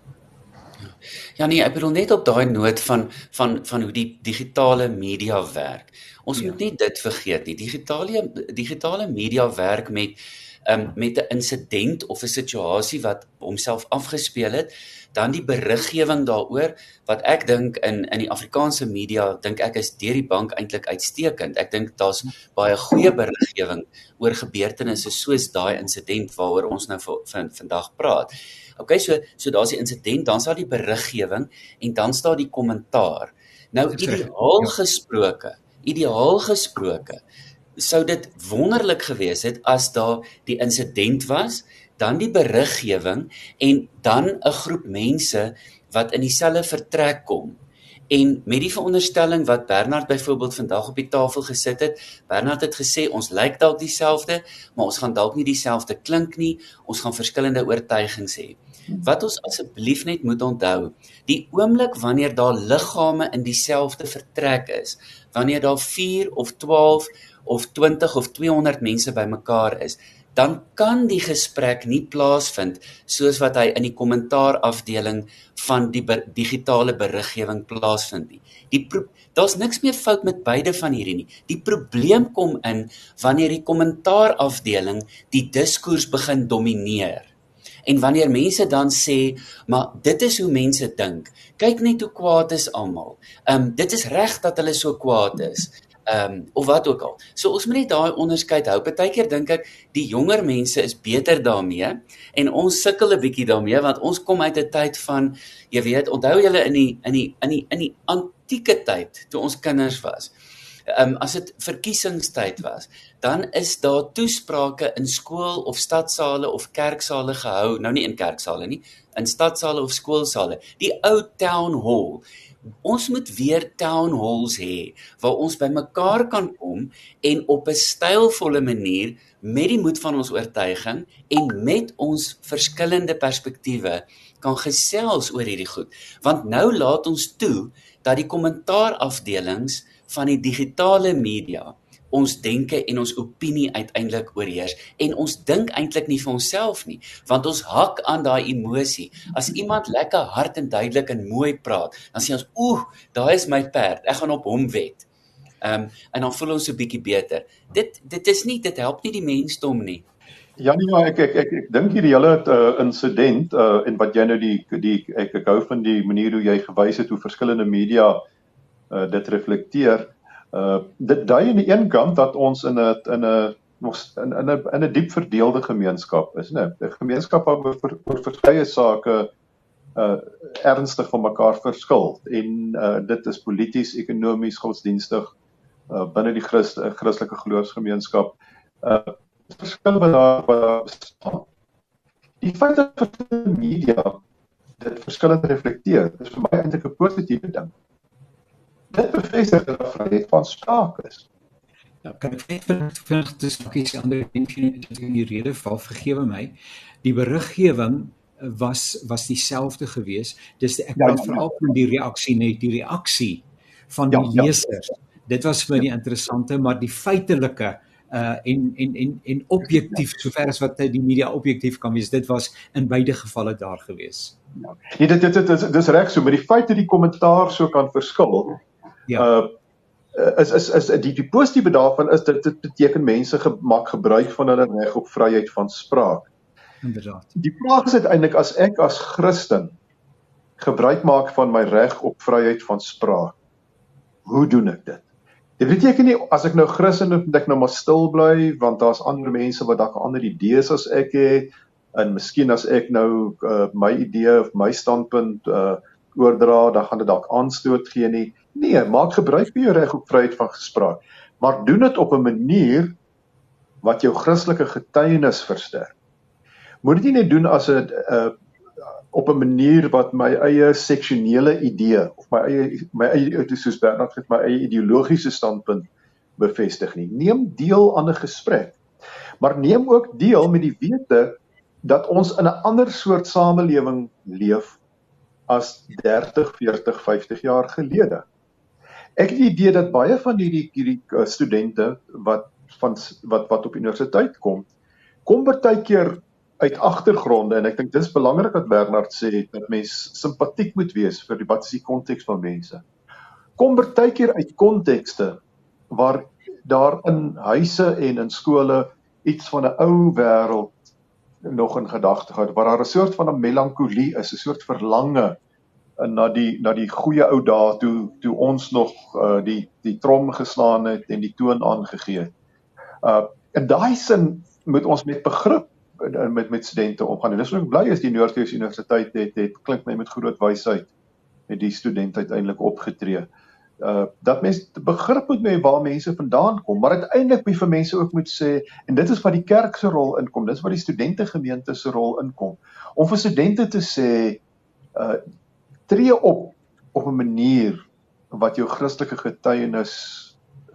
Ja nee, ek bedoel net op daai noot van van van hoe die digitale media werk. Ons ja. moet nie dit vergeet nie. Digitale digitale media werk met um, met 'n insident of 'n situasie wat homself afgespeel het dan die beriggewing daaroor wat ek dink in in die Afrikaanse media dink ek is deur die bank eintlik uitstekend. Ek dink daar's baie goeie beriggewing oor gebeurtenisse soos daai insident waaroor ons nou van vandag praat. OK, so so daar's die insident, dan sal die beriggewing en dan staan die kommentaar. Nou ideaal ja. gesproke, ideaal gesproke sou dit wonderlik gewees het as daar die insident was dan die beriggewing en dan 'n groep mense wat in dieselfde vertrek kom. En met die veronderstelling wat Bernard byvoorbeeld vandag op die tafel gesit het, Bernard het gesê ons lyk dalk dieselfde, maar ons gaan dalk nie dieselfde klink nie, ons gaan verskillende oortuigings hê. Wat ons asseblief net moet onthou, die oomblik wanneer daar liggame in dieselfde vertrek is, wanneer daar 4 of 12 of 20 of 200 mense bymekaar is, dan kan die gesprek nie plaasvind soos wat hy in die kommentaar afdeling van die ber digitale beriggewing plaasvind nie. Die daar's niks meer fout met beide van hierdie nie. Die probleem kom in wanneer die kommentaar afdeling die diskurs begin domineer. En wanneer mense dan sê, maar dit is hoe mense dink. Kyk net hoe kwaad is almal. Ehm um, dit is reg dat hulle so kwaad is ehm um, of wat ook al. So ons moet net daai onderskeid hou. Partykeer dink ek die jonger mense is beter daarmee en ons sukkel 'n bietjie daarmee want ons kom uit 'n tyd van jy weet, onthou julle in die in die in die in die antieke tyd toe ons kinders was. Ehm um, as dit verkiesingstyd was, dan is daar toesprake in skool of stadsale of kerksale gehou, nou nie in kerksale nie, in stadsale of skoolsale. Die ou town hall ons moet weer town halls hê waar ons bymekaar kan kom en op 'n stylvolle manier met die moed van ons oortuiging en met ons verskillende perspektiewe kan gesels oor hierdie goed. Want nou laat ons toe dat die kommentaarafdelings van die digitale media ons denke en ons opinie uiteindelik oorheers. En ons dink eintlik nie vir onsself nie want ons hak aan daai emosie. As iemand lekker hard en duidelik en mooi praat dan sê ons oeh daai is my perd. Ek gaan op hom wet um, en dan voel ons 'n bietjie beter. Dit dit is nie dit help nie die mensdom nie. Ja nee maar ek ek ek, ek dink hierdie hele uh, insident uh, en wat jy nou die die ek, ek hou van die manier hoe jy gewys het hoe verskillende media uh, dit reflekteer Uh dit dui aan die een kant dat ons in 'n in 'n nog in in 'n in 'n diep verdeelde gemeenskap is, né? 'n Gemeenskap waar oor, oor verskeie sake uh ernstig van mekaar verskil en uh dit is polities, ekonomies, godsdienstig uh binne die Christ, Christelike geloofsgemeenskap uh verskil wat daar bestaan. Die feit dat die media dit verskillend reflekteer, is vir my eintlik 'n positiewe ding dit bevestig dat daar vryheid van sprake is. Ja, kan ek net vinnig dis kies ander ding in die rede val vergewe my. Die beriggewing was was dieselfde gewees. Dis die, ek ja, ja, veral van die reaksie net die reaksie van die ja, lesers. Ja. Dit was vir my die interessante, maar die feitelike uh en en en en objektief sover as wat die media objektief kan wees dit was in beide gevalle daar gewees. Ja. Nee dit dit dit dis reg so met die feit dat die kommentaar so kan verskil Ja. Uh is is is die die positiewe daarvan is dat dit beteken mense gemaak gebruik van hulle reg op vryheid van spraak. Inderdaad. Die vraag is uiteindelik as ek as Christen gebruik maak van my reg op vryheid van spraak. Hoe doen ek dit? Dit beteken nie as ek nou Christen is, moet ek nou maar stil bly want daar's ander mense wat dalk ander idees as ek het en miskien as ek nou uh, my idee of my standpunt uh oordra, dan gaan dit dalk aanstoot gee nie. Nee, maak gebruik van jou reg op vryheid van gespraak, maar doen dit op 'n manier wat jou Christelike getuienis versterk. Moet dit nie net doen as 'n uh, op 'n manier wat my eie seksionele idee of my eie my eie soos Bernard het my eie ideologiese standpunt bevestig nie. Neem deel aan 'n gesprek. Maar neem ook deel met die wete dat ons in 'n ander soort samelewing leef as 30, 40, 50 jaar gelede. Ek het die idee dat baie van hierdie hierdie uh, studente wat van wat wat op universiteit kom, kom partykeer uit agtergronde en ek dink dis belangrik wat Bernard sê dat mens simpatiek moet wees vir die wat is die konteks van mense. Kom partykeer uit kontekste waar daar in huise en in skole iets van 'n ou wêreld nog in gedagte gehad waar daar 'n soort van 'n melankolie is, 'n soort verlange na die na die goeie ou dae toe toe ons nog uh, die die trom geslaan het en die toon aangegee het. Uh in daai sin moet ons met begrip met met studente omgaan. En dis ook bly as die Noordwes Universiteit het het klink my met groot wysheid het die student uiteindelik opgetree. Uh dat mens begrip moet hê waar mense vandaan kom, maar uiteindelik moet vir mense ook moet sê en dit is wat die kerk se rol inkom. Dis wat die studente gemeente se rol inkom. Om vir studente te sê uh tree op op 'n manier wat jou Christelike getuienis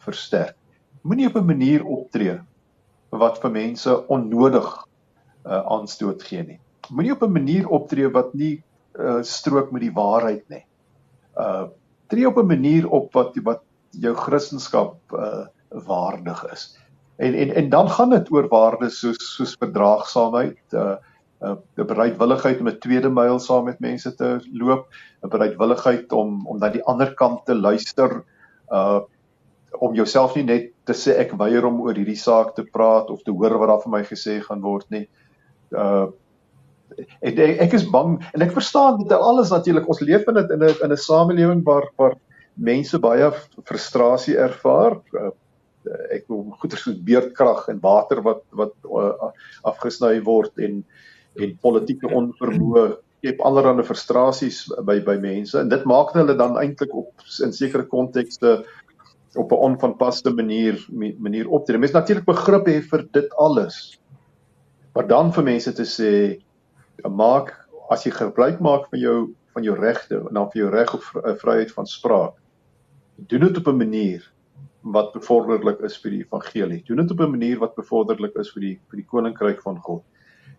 versterk. Moenie op 'n manier optree wat vir mense onnodig uh, aanstoot gee nie. Moenie op 'n manier optree wat nie uh, strook met die waarheid nie. Uh tree op 'n manier op wat wat jou Christendom uh waardig is. En en en dan gaan dit oor waardes soos soos verdraagsaamheid, uh 'n uh, bereidwilligheid om 'n tweede myl saam met mense te loop, 'n bereidwilligheid om om na die ander kant te luister, uh om jouself nie net te sê ek weier om oor hierdie saak te praat of te hoor wat daar vir my gesê gaan word nie. Uh ek ek is bang en ek verstaan dit alles natuurlik ons leef in 'n in 'n in 'n samelewing waar waar mense baie frustrasie ervaar. Uh, ek wil goeie soos beerdkrag en water wat wat uh, afgesny word en en politieke onvermoë skep allerlei frustrasies by by mense en dit maak hulle dan eintlik op in sekere kontekste op 'n onvanpaste manier manier optree. Mense natuurlik begrip hê vir dit alles. Maar dan vir mense te sê maak as jy gebruik maak van jou van jou regte en dan vir jou reg op eh, vryheid van spraak. Doen dit op 'n manier wat bevorderlik is vir die evangelie. Doen dit op 'n manier wat bevorderlik is vir die vir die koninkryk van God.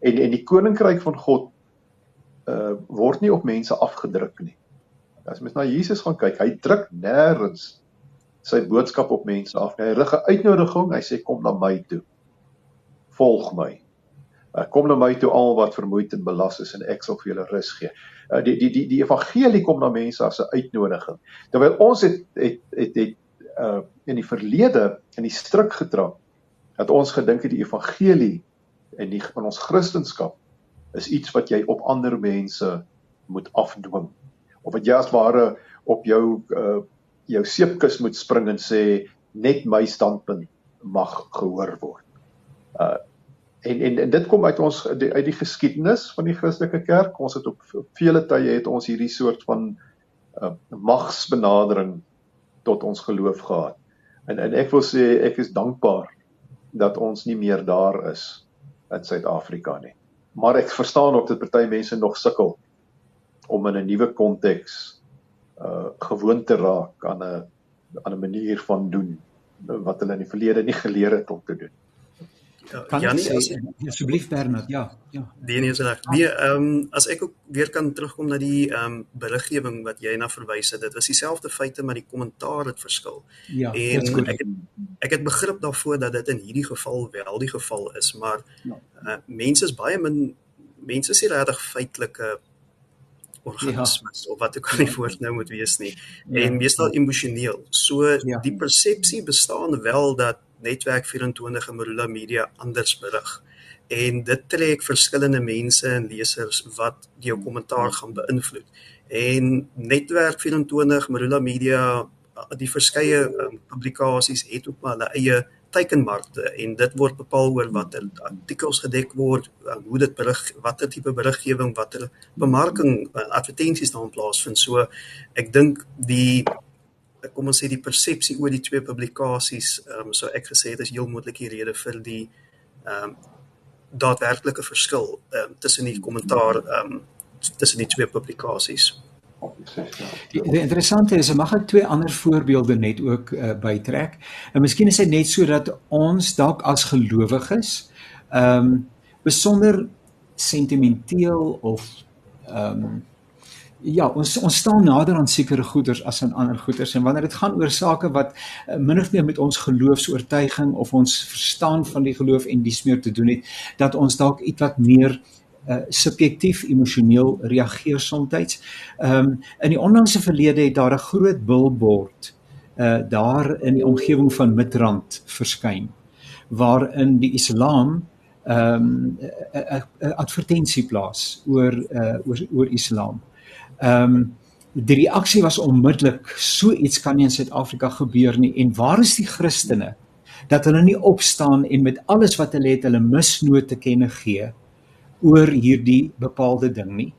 En en die koninkryk van God uh word nie op mense afgedruk nie. As mens na Jesus gaan kyk, hy druk nêrens sy boodskap op mense af. Hy rig 'n uitnodiging, hy sê kom na my toe. Volg my. Uh, kom na my toe al wat vermoeid en belas is en ek sal vir julle rus gee. Uh, die die die die evangelie kom na mense as 'n uitnodiging. Terwyl ons het het het, het uh in die verlede in die struik getrap dat ons gedink het die evangelie en die van ons kristendom is iets wat jy op ander mense moet afdwing of wat jy as ware op jou uh jou seepkus moet spring en sê net my standpunt mag gehoor word. Uh en en, en dit kom uit ons die, uit die geskiedenis van die Christelike kerk. Ons het op vele tye het ons hierdie soort van uh magsbenadering tot ons geloof gehad. En en ek wil sê ek is dankbaar dat ons nie meer daar is in Suid-Afrika nie. Maar ek verstaan ook dat party mense nog sukkel om in 'n nuwe konteks uh gewoond te raak aan 'n aan 'n manier van doen wat hulle in die verlede nie geleer het om te doen. Ja, kan Janie, as, asseblief Bernard, ja, ja. Nee nee, reg. Nee, ehm um, as ek ook weer kan terugkom na die ehm um, beriggewing wat jy na verwys het, dit was dieselfde feite maar die kommentaar het verskil. Ja, en ek het, ek het begrip daarvoor dat dit in hierdie geval wel die geval is, maar ja. uh, mense is baie min mense is nie regtig feitelike organismes ja. of wat ek kan nie woord nou moet wees nie. Ja. En meestal emosioneel. So ja. die persepsie bestaan wel dat netwerk 24 en Marula Media anders berig. En dit trek verskillende mense en lesers wat jou kommentaar gaan beïnvloed. En netwerk 24 Marula Media die verskeie um, publikasies het ook maar hulle eie teikenmarkte en dit word bepaal oor watter artikels gedek word, um, hoe dit berig, watter tipe beriggewing, watter bemarking uh, advertensies daar plaasvind. So ek dink die kom ons sê die persepsie oor die twee publikasies, ehm um, so ek gesê het is heel moontlik die rede vir die ehm um, daadwerklike verskil ehm um, tussen die kommentaar ehm um, tussen die twee publikasies. Die, die interessante is, mag ek twee ander voorbeelde net ook uh, bytrek. En miskien is dit net sodat ons dalk as gelowiges ehm um, besonder sentimenteel of ehm um, ja, ons ons staan nader aan sekere goeders as aan ander goeders en wanneer dit gaan oor sake wat uh, min of meer met ons geloofs-oortuiging of ons verstaan van die geloof en dies meer te doen het, dat ons dalk ietwat meer uh, subjektief emosioneel reageer soms. Ehm um, in die onlangse verlede het daar 'n groot billboard uh daar in die omgewing van Midrand verskyn waarin die Islam ehm um, 'n advertensie plaas oor uh oor oor Islam. Ehm um, die reaksie was onmiddellik so iets kan nie in Suid-Afrika gebeur nie en waar is die Christene dat hulle nie opstaan en met alles wat hulle het hulle misnoot te kenne gee oor hierdie bepaalde ding nie.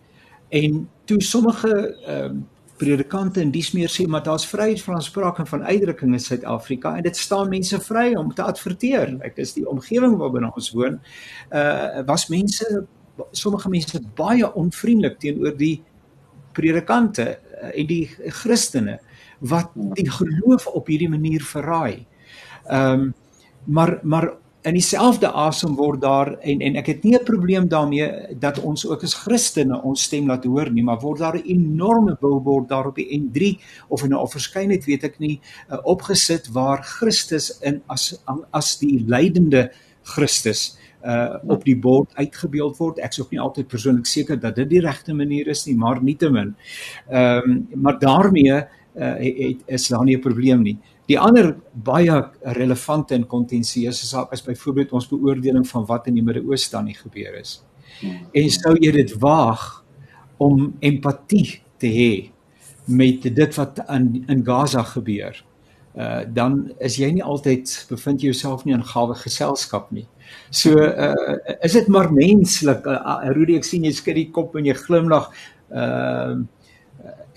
En toe sommige ehm um, predikante en dies meer sê maar daar's vryheid van spraak en van uitdrukking in Suid-Afrika en dit staan mense vry om te adverteer. Ek is die omgewing waarbinne ons woon. Uh was mense sommige mense baie onvriendelik teenoor die predikante uh, en die Christene wat die geloof op hierdie manier verraai. Ehm um, maar maar in dieselfde asem word daar en en ek het nie 'n probleem daarmee dat ons ook as Christene ons stem laat hoor nie, maar word daar 'n enorme billboard daar op die N3 of in 'n of verskeidenheid weet ek nie uh, opgesit waar Christus in as as die lydende Christus uh op die bord uitgebeeld word. Ek ook nie altyd persoonlik seker dat dit die regte manier is nie, maar nietemin. Ehm um, maar daarmee uh het, het, is daar nie 'n probleem nie. Die ander baie relevante en kontensieuse saak is byvoorbeeld ons beoordeling van wat in die Midde-Ooste dan nie gebeur is. En sou jy dit waag om empatie te hê met dit wat in in Gaza gebeur? Uh dan is jy nie altyd bevind jy jouself nie in gawe geselskap nie. So uh is dit maar menslik. Uh, Rudy ek sien jy skud die kop en jy glimlag. Uh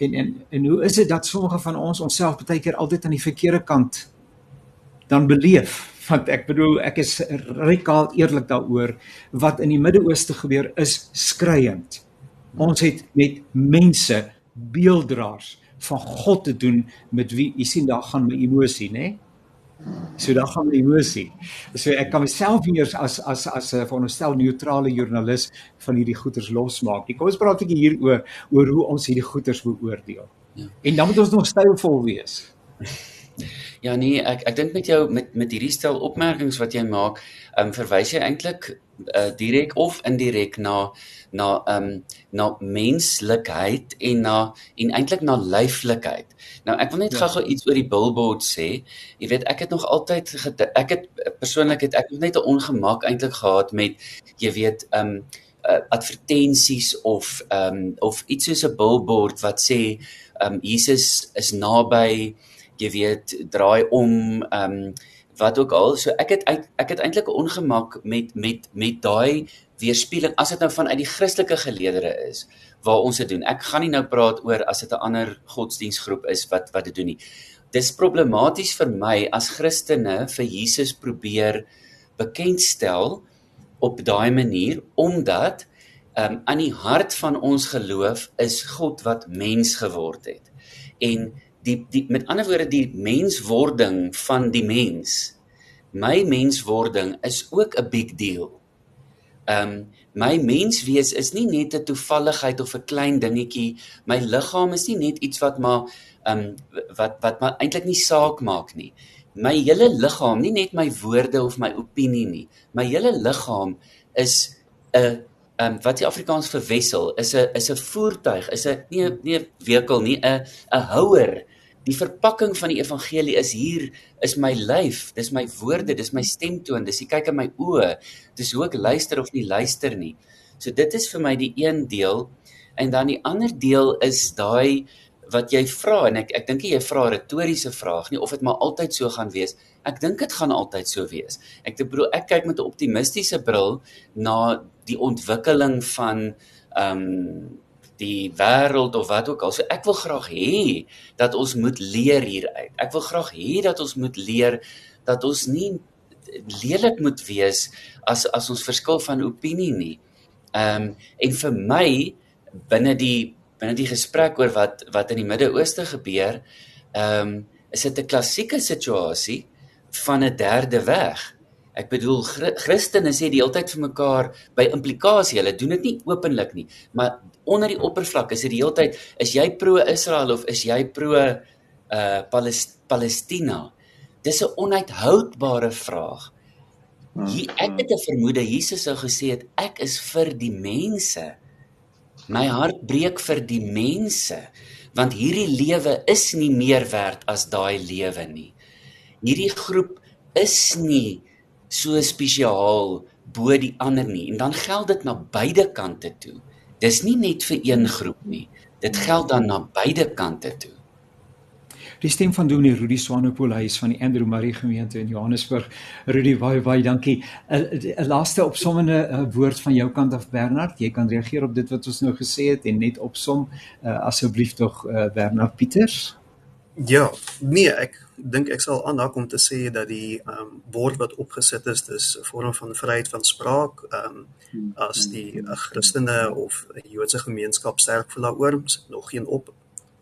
en en en hoe is dit dat sommige van ons onsself baie keer altyd aan die verkeerde kant dan beleef? Want ek bedoel ek is radikaal eerlik daaroor. Wat in die Midde-Ooste gebeur is skreiend. Ons het met mense beelddraers van God te doen met wie jy sien daar gaan my emosie, né? So daar gaan my emosie. So ek kan myself hier as as as 'n veronderstel neutrale joernalis van hierdie goeters losmaak. Kom ons praat 'n bietjie hier oor oor hoe ons hierdie goeters beoordeel. Ja. En dan moet ons nog stylvol wees. Ja nee, ek ek dink met jou met met hierdie stel opmerkings wat jy maak, ehm um, verwys jy eintlik uh, direk of indirek na na ehm um, na menslikheid en na en eintlik na lyflikheid. Nou ek wil net ja. gou-gou iets oor die billboard sê. Jy weet ek het nog altyd ek het persoonlik het ek net 'n ongemak eintlik gehad met jy weet ehm um, uh, advertensies of ehm um, of iets soos 'n billboard wat sê ehm um, Jesus is naby, jy weet draai om ehm um, wat ook al. So ek het uit, ek het eintlik 'n ongemak met met met daai weerspieëling as dit nou vanuit die Christelike geleedere is waar ons dit doen. Ek gaan nie nou praat oor as dit 'n ander godsdiensgroep is wat wat dit doen nie. Dis problematies vir my as Christene vir Jesus probeer bekendstel op daai manier omdat um, aan die hart van ons geloof is God wat mens geword het. En die die met ander woorde die menswording van die mens. My menswording is ook 'n big deal Ehm um, my menswees is nie net 'n toevalligheid of 'n klein dingetjie. My liggaam is nie net iets wat maar ehm um, wat wat maar eintlik nie saak maak nie. My hele liggaam, nie net my woorde of my opinie nie. My hele liggaam is 'n ehm um, wat die Afrikaans verwissel, is 'n is 'n voertuig, is 'n nie nie wekel nie, 'n 'n houer. Die verpakking van die evangelie is hier is my lyf, dis my woorde, dis my stemtoon, dis ek kyk in my oë, dis hoe ek luister of nie luister nie. So dit is vir my die een deel. En dan die ander deel is daai wat jy vra en ek ek dink jy vra 'n retoriese vraag nie of dit maar altyd so gaan wees. Ek dink dit gaan altyd so wees. Ek te bedoel ek kyk met 'n optimistiese bril na die ontwikkeling van ehm um, die wêreld of wat ook al. So ek wil graag hê dat ons moet leer hieruit. Ek wil graag hê dat ons moet leer dat ons nie lelik moet wees as as ons verskil van opinie nie. Ehm um, en vir my binne die binne die gesprek oor wat wat in die Midde-Ooste gebeur, ehm um, is dit 'n klassieke situasie van 'n derde weg. Ek bedoel Christene sê die hele tyd vir mekaar by implikasie, hulle doen dit nie openlik nie, maar onder die oppervlak is dit die hele tyd is jy pro-Israel of is jy pro uh Palestina? Dis 'n onuithoudbare vraag. Hier ek het 'n vermoede Jesus sou gesê het ek is vir die mense. My hart breek vir die mense want hierdie lewe is nie meer werd as daai lewe nie. Hierdie groep is nie so spesiaal bo die ander nie en dan geld dit na beide kante toe. Dis nie net vir een groep nie. Dit geld dan na beide kante toe. Die stem van Dominee Rudi Swanepoel hy is van die Andrew Murray gemeente in Johannesburg. Rudi, baie baie dankie. 'n Laaste opsommende uh, woord van jou kant af Bernard. Jy kan reageer op dit wat ons nou gesê het en net opsom uh, asseblief tog uh, Bernard Pieters. Ja, nee, ek dink ek sal aanhaak om te sê dat die ehm um, woord wat opgesit is, dis 'n vorm van vryheid van spraak. Ehm um, as die Christene of Joodse gemeenskap sterk voel daaroor, nog geen op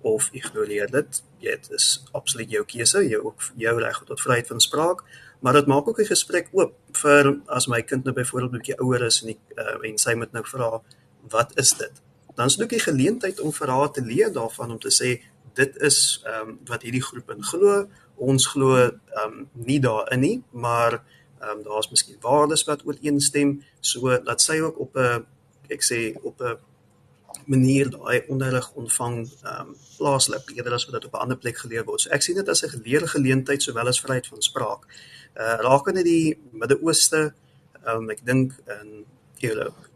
of ignoreer dit. Dit is absoluut jou keuse, jou jou reg tot vryheid van spraak, maar dit maak ook 'n gesprek oop vir as my kind nou byvoorbeeld 'n bietjie ouer is en ek uh, en sy moet nou vra wat is dit? Dan is dit ook 'n geleentheid om vir haar te leer daarvan om te sê dit is ehm um, wat hierdie groep in glo. Ons glo ehm um, nie daarin nie, maar ehm um, daar's miskien waardes wat ooreenstem, so dat sy ook op 'n ek sê op 'n manier daai onderrig ontvang ehm um, plaaslik eerder as wat dit op 'n ander plek geleer word. So ek sien dit as 'n geleerde geleentheid sowel as vryheid van spraak. Uh rakende die Midde-Ooste, ehm um, ek dink in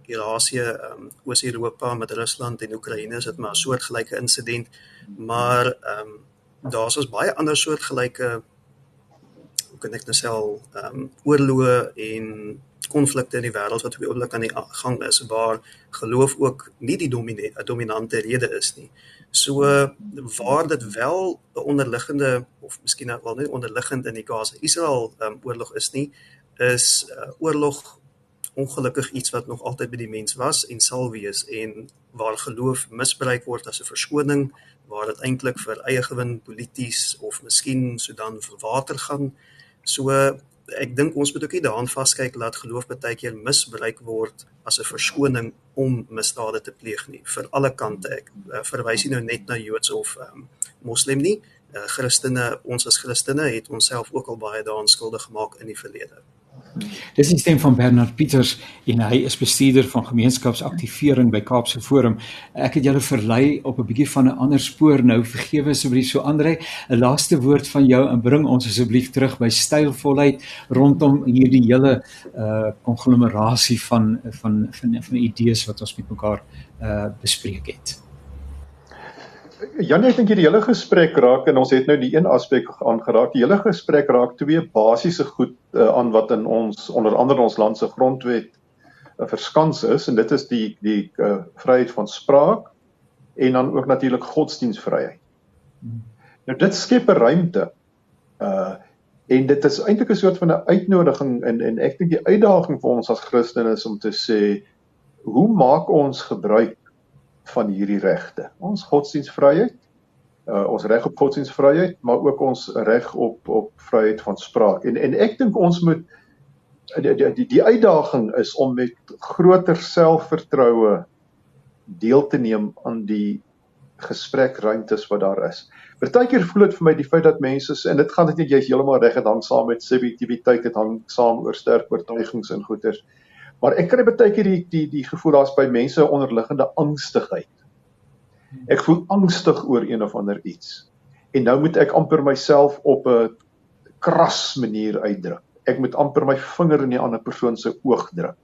Eurasië, ehm um, Oos-Europa met Rusland en Oekraïne is dit maar 'n soortgelyke insident, maar ehm um, daar's ons baie ander soortgelyke hoe kan ek nou sê ehm um, oorloë en konflikte in die wêreld wat op die oomblik aan die gang is waar geloof ook nie die dominante dominante rede is nie. So waar dit wel 'n onderliggende of miskien nou wel nie onderliggend in die Gaza-Israel um, oorlog is nie, is uh, oorlog ongelukkig iets wat nog altyd by die mens was en sal wees en waar geloof misbruik word as 'n verskoning waar dit eintlik vir eie gewin polities of miskien sodan vir water gaan. So ek dink ons moet ook nie daaraan vaskyk laat geloof baie keer misbruik word as 'n verskoning om misdade te pleeg nie vir alle kante. Ek uh, verwys nie nou net na Joods of um, Moslem nie. Uh, Christene, ons as Christene het onsself ook al baie daaraan skuldig gemaak in die verlede. Dis die stem van Bernard Pieters en hy is bestuurder van gemeenskapsaktivering by Kaapse Forum. Ek het julle verlei op 'n bietjie van 'n ander spoor nou. Vergewe asseblief so Andre, 'n laaste woord van jou en bring ons asseblief terug by stylvolheid rondom hierdie hele uh konglomerasie van van van van idees wat ons met mekaar uh bespreek het. Janie, ek dink hierdie hele gesprek raak en ons het nou die een aspek aangeraak. Die hele gesprek raak twee basiese goed uh, aan wat in ons onder andere ons land se grondwet uh, verskans is en dit is die die uh, vryheid van spraak en dan ook natuurlik godsdienstvryheid. Nou dit skep 'n ruimte. Uh en dit is eintlik 'n soort van 'n uitnodiging en en ek dink die uitdaging vir ons as Christene is om te sê hoe maak ons gebruik van hierdie regte. Ons godsdienstvryheid, uh, ons reg op godsdienstvryheid, maar ook ons reg op op vryheid van spraak. En en ek dink ons moet die die die uitdaging is om met groter selfvertroue deel te neem aan die gesprekruimtes wat daar is. Partykeer voel dit vir my die feit dat mense en dit gaan dit net jy's heeltemal reg en dan saam met subjektiwiteit dit hang saam oor sterk oortuigings en goeters. Maar ek kry baie keer die die die gevoel daar's by mense onderliggende angstigheid. Ek voel angstig oor een of ander iets. En nou moet ek amper myself op 'n kras manier uitdruk. Ek moet amper my vinger in die ander persoon se oog druk.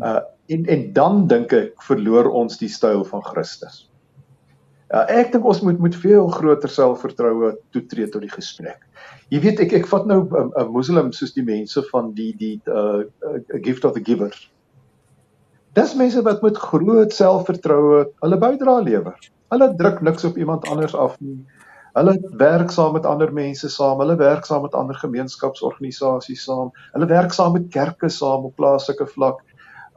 Uh en en dan dink ek verloor ons die styl van Christus. Ja, ek dink ons moet met veel groter selfvertroue toetree tot die gesprek. Jy weet ek ek vat nou 'n um, um, moslim soos die mense van die die uh, uh gift of the giver. Dis mense wat met groot selfvertroue hulle bydra lewer. Hulle druk niks op iemand anders af nie. Hulle werk saam met ander mense saam, hulle werk saam met ander gemeenskapsorganisasies saam. Hulle werk saam met kerke saam op plaaslike vlak.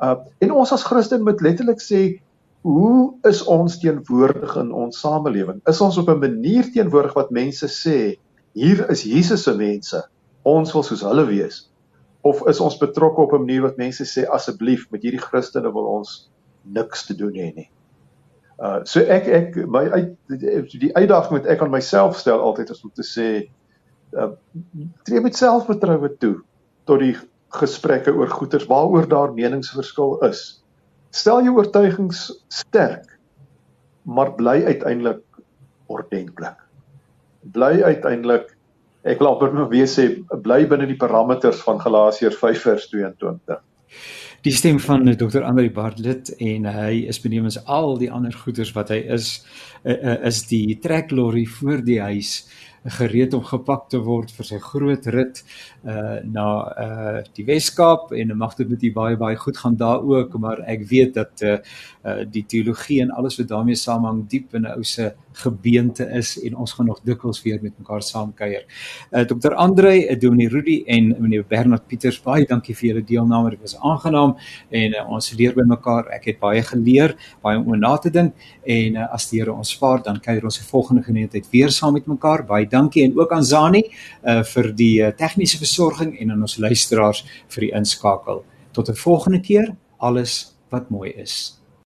Uh en ons as Christen moet letterlik sê hoe is ons teenwoordig in ons samelewing? Is ons op 'n manier teenwoordig wat mense sê hier is Jesus se mense. Ons wil soos hulle wees. Of is ons betrokke op 'n manier wat mense sê asseblief met hierdie Christene wil ons niks te doen hê nie. Uh so ek ek my uit die uitdaging wat ek aan myself stel altyd is om te sê uh tree met selfvertroue toe tot die gesprekke oor goeters waaroor daar meningsverskil is. Stel jou oortuigings sterk, maar bly uiteindelik ordentlik bly uiteindelik ek wil amper nog weer sê bly binne die parameters van Galasiërs 5:22. Die stem van Dr. Andri Bartlett en hy is benewens al die ander goeders wat hy is is die treklorry voor die huis gereed om gepak te word vir sy groot rit uh na uh die Weskaap en mag dit met u baie baie goed gaan daar ook maar ek weet dat uh, uh die teologie en alles wat daarmee saamhang diep in 'n ou se gebeente is en ons gaan nog dikwels weer met mekaar saamkuier. Uh Dr. Andre, uh, Dominee Rudy en meneer Bernard Pieters baie dankie vir julle deelname. Dit was aangenaam en uh, ons leer by mekaar. Ek het baie geleer, baie om oor na te dink en uh, as die Here ons spaar dan kuier ons die volgende geleentheid weer saam met mekaar. Baie dankie en ook aan Zani uh vir die uh, tegniese versorging en aan ons luisteraars vir die inskakel. Tot 'n volgende keer. Alles wat mooi is.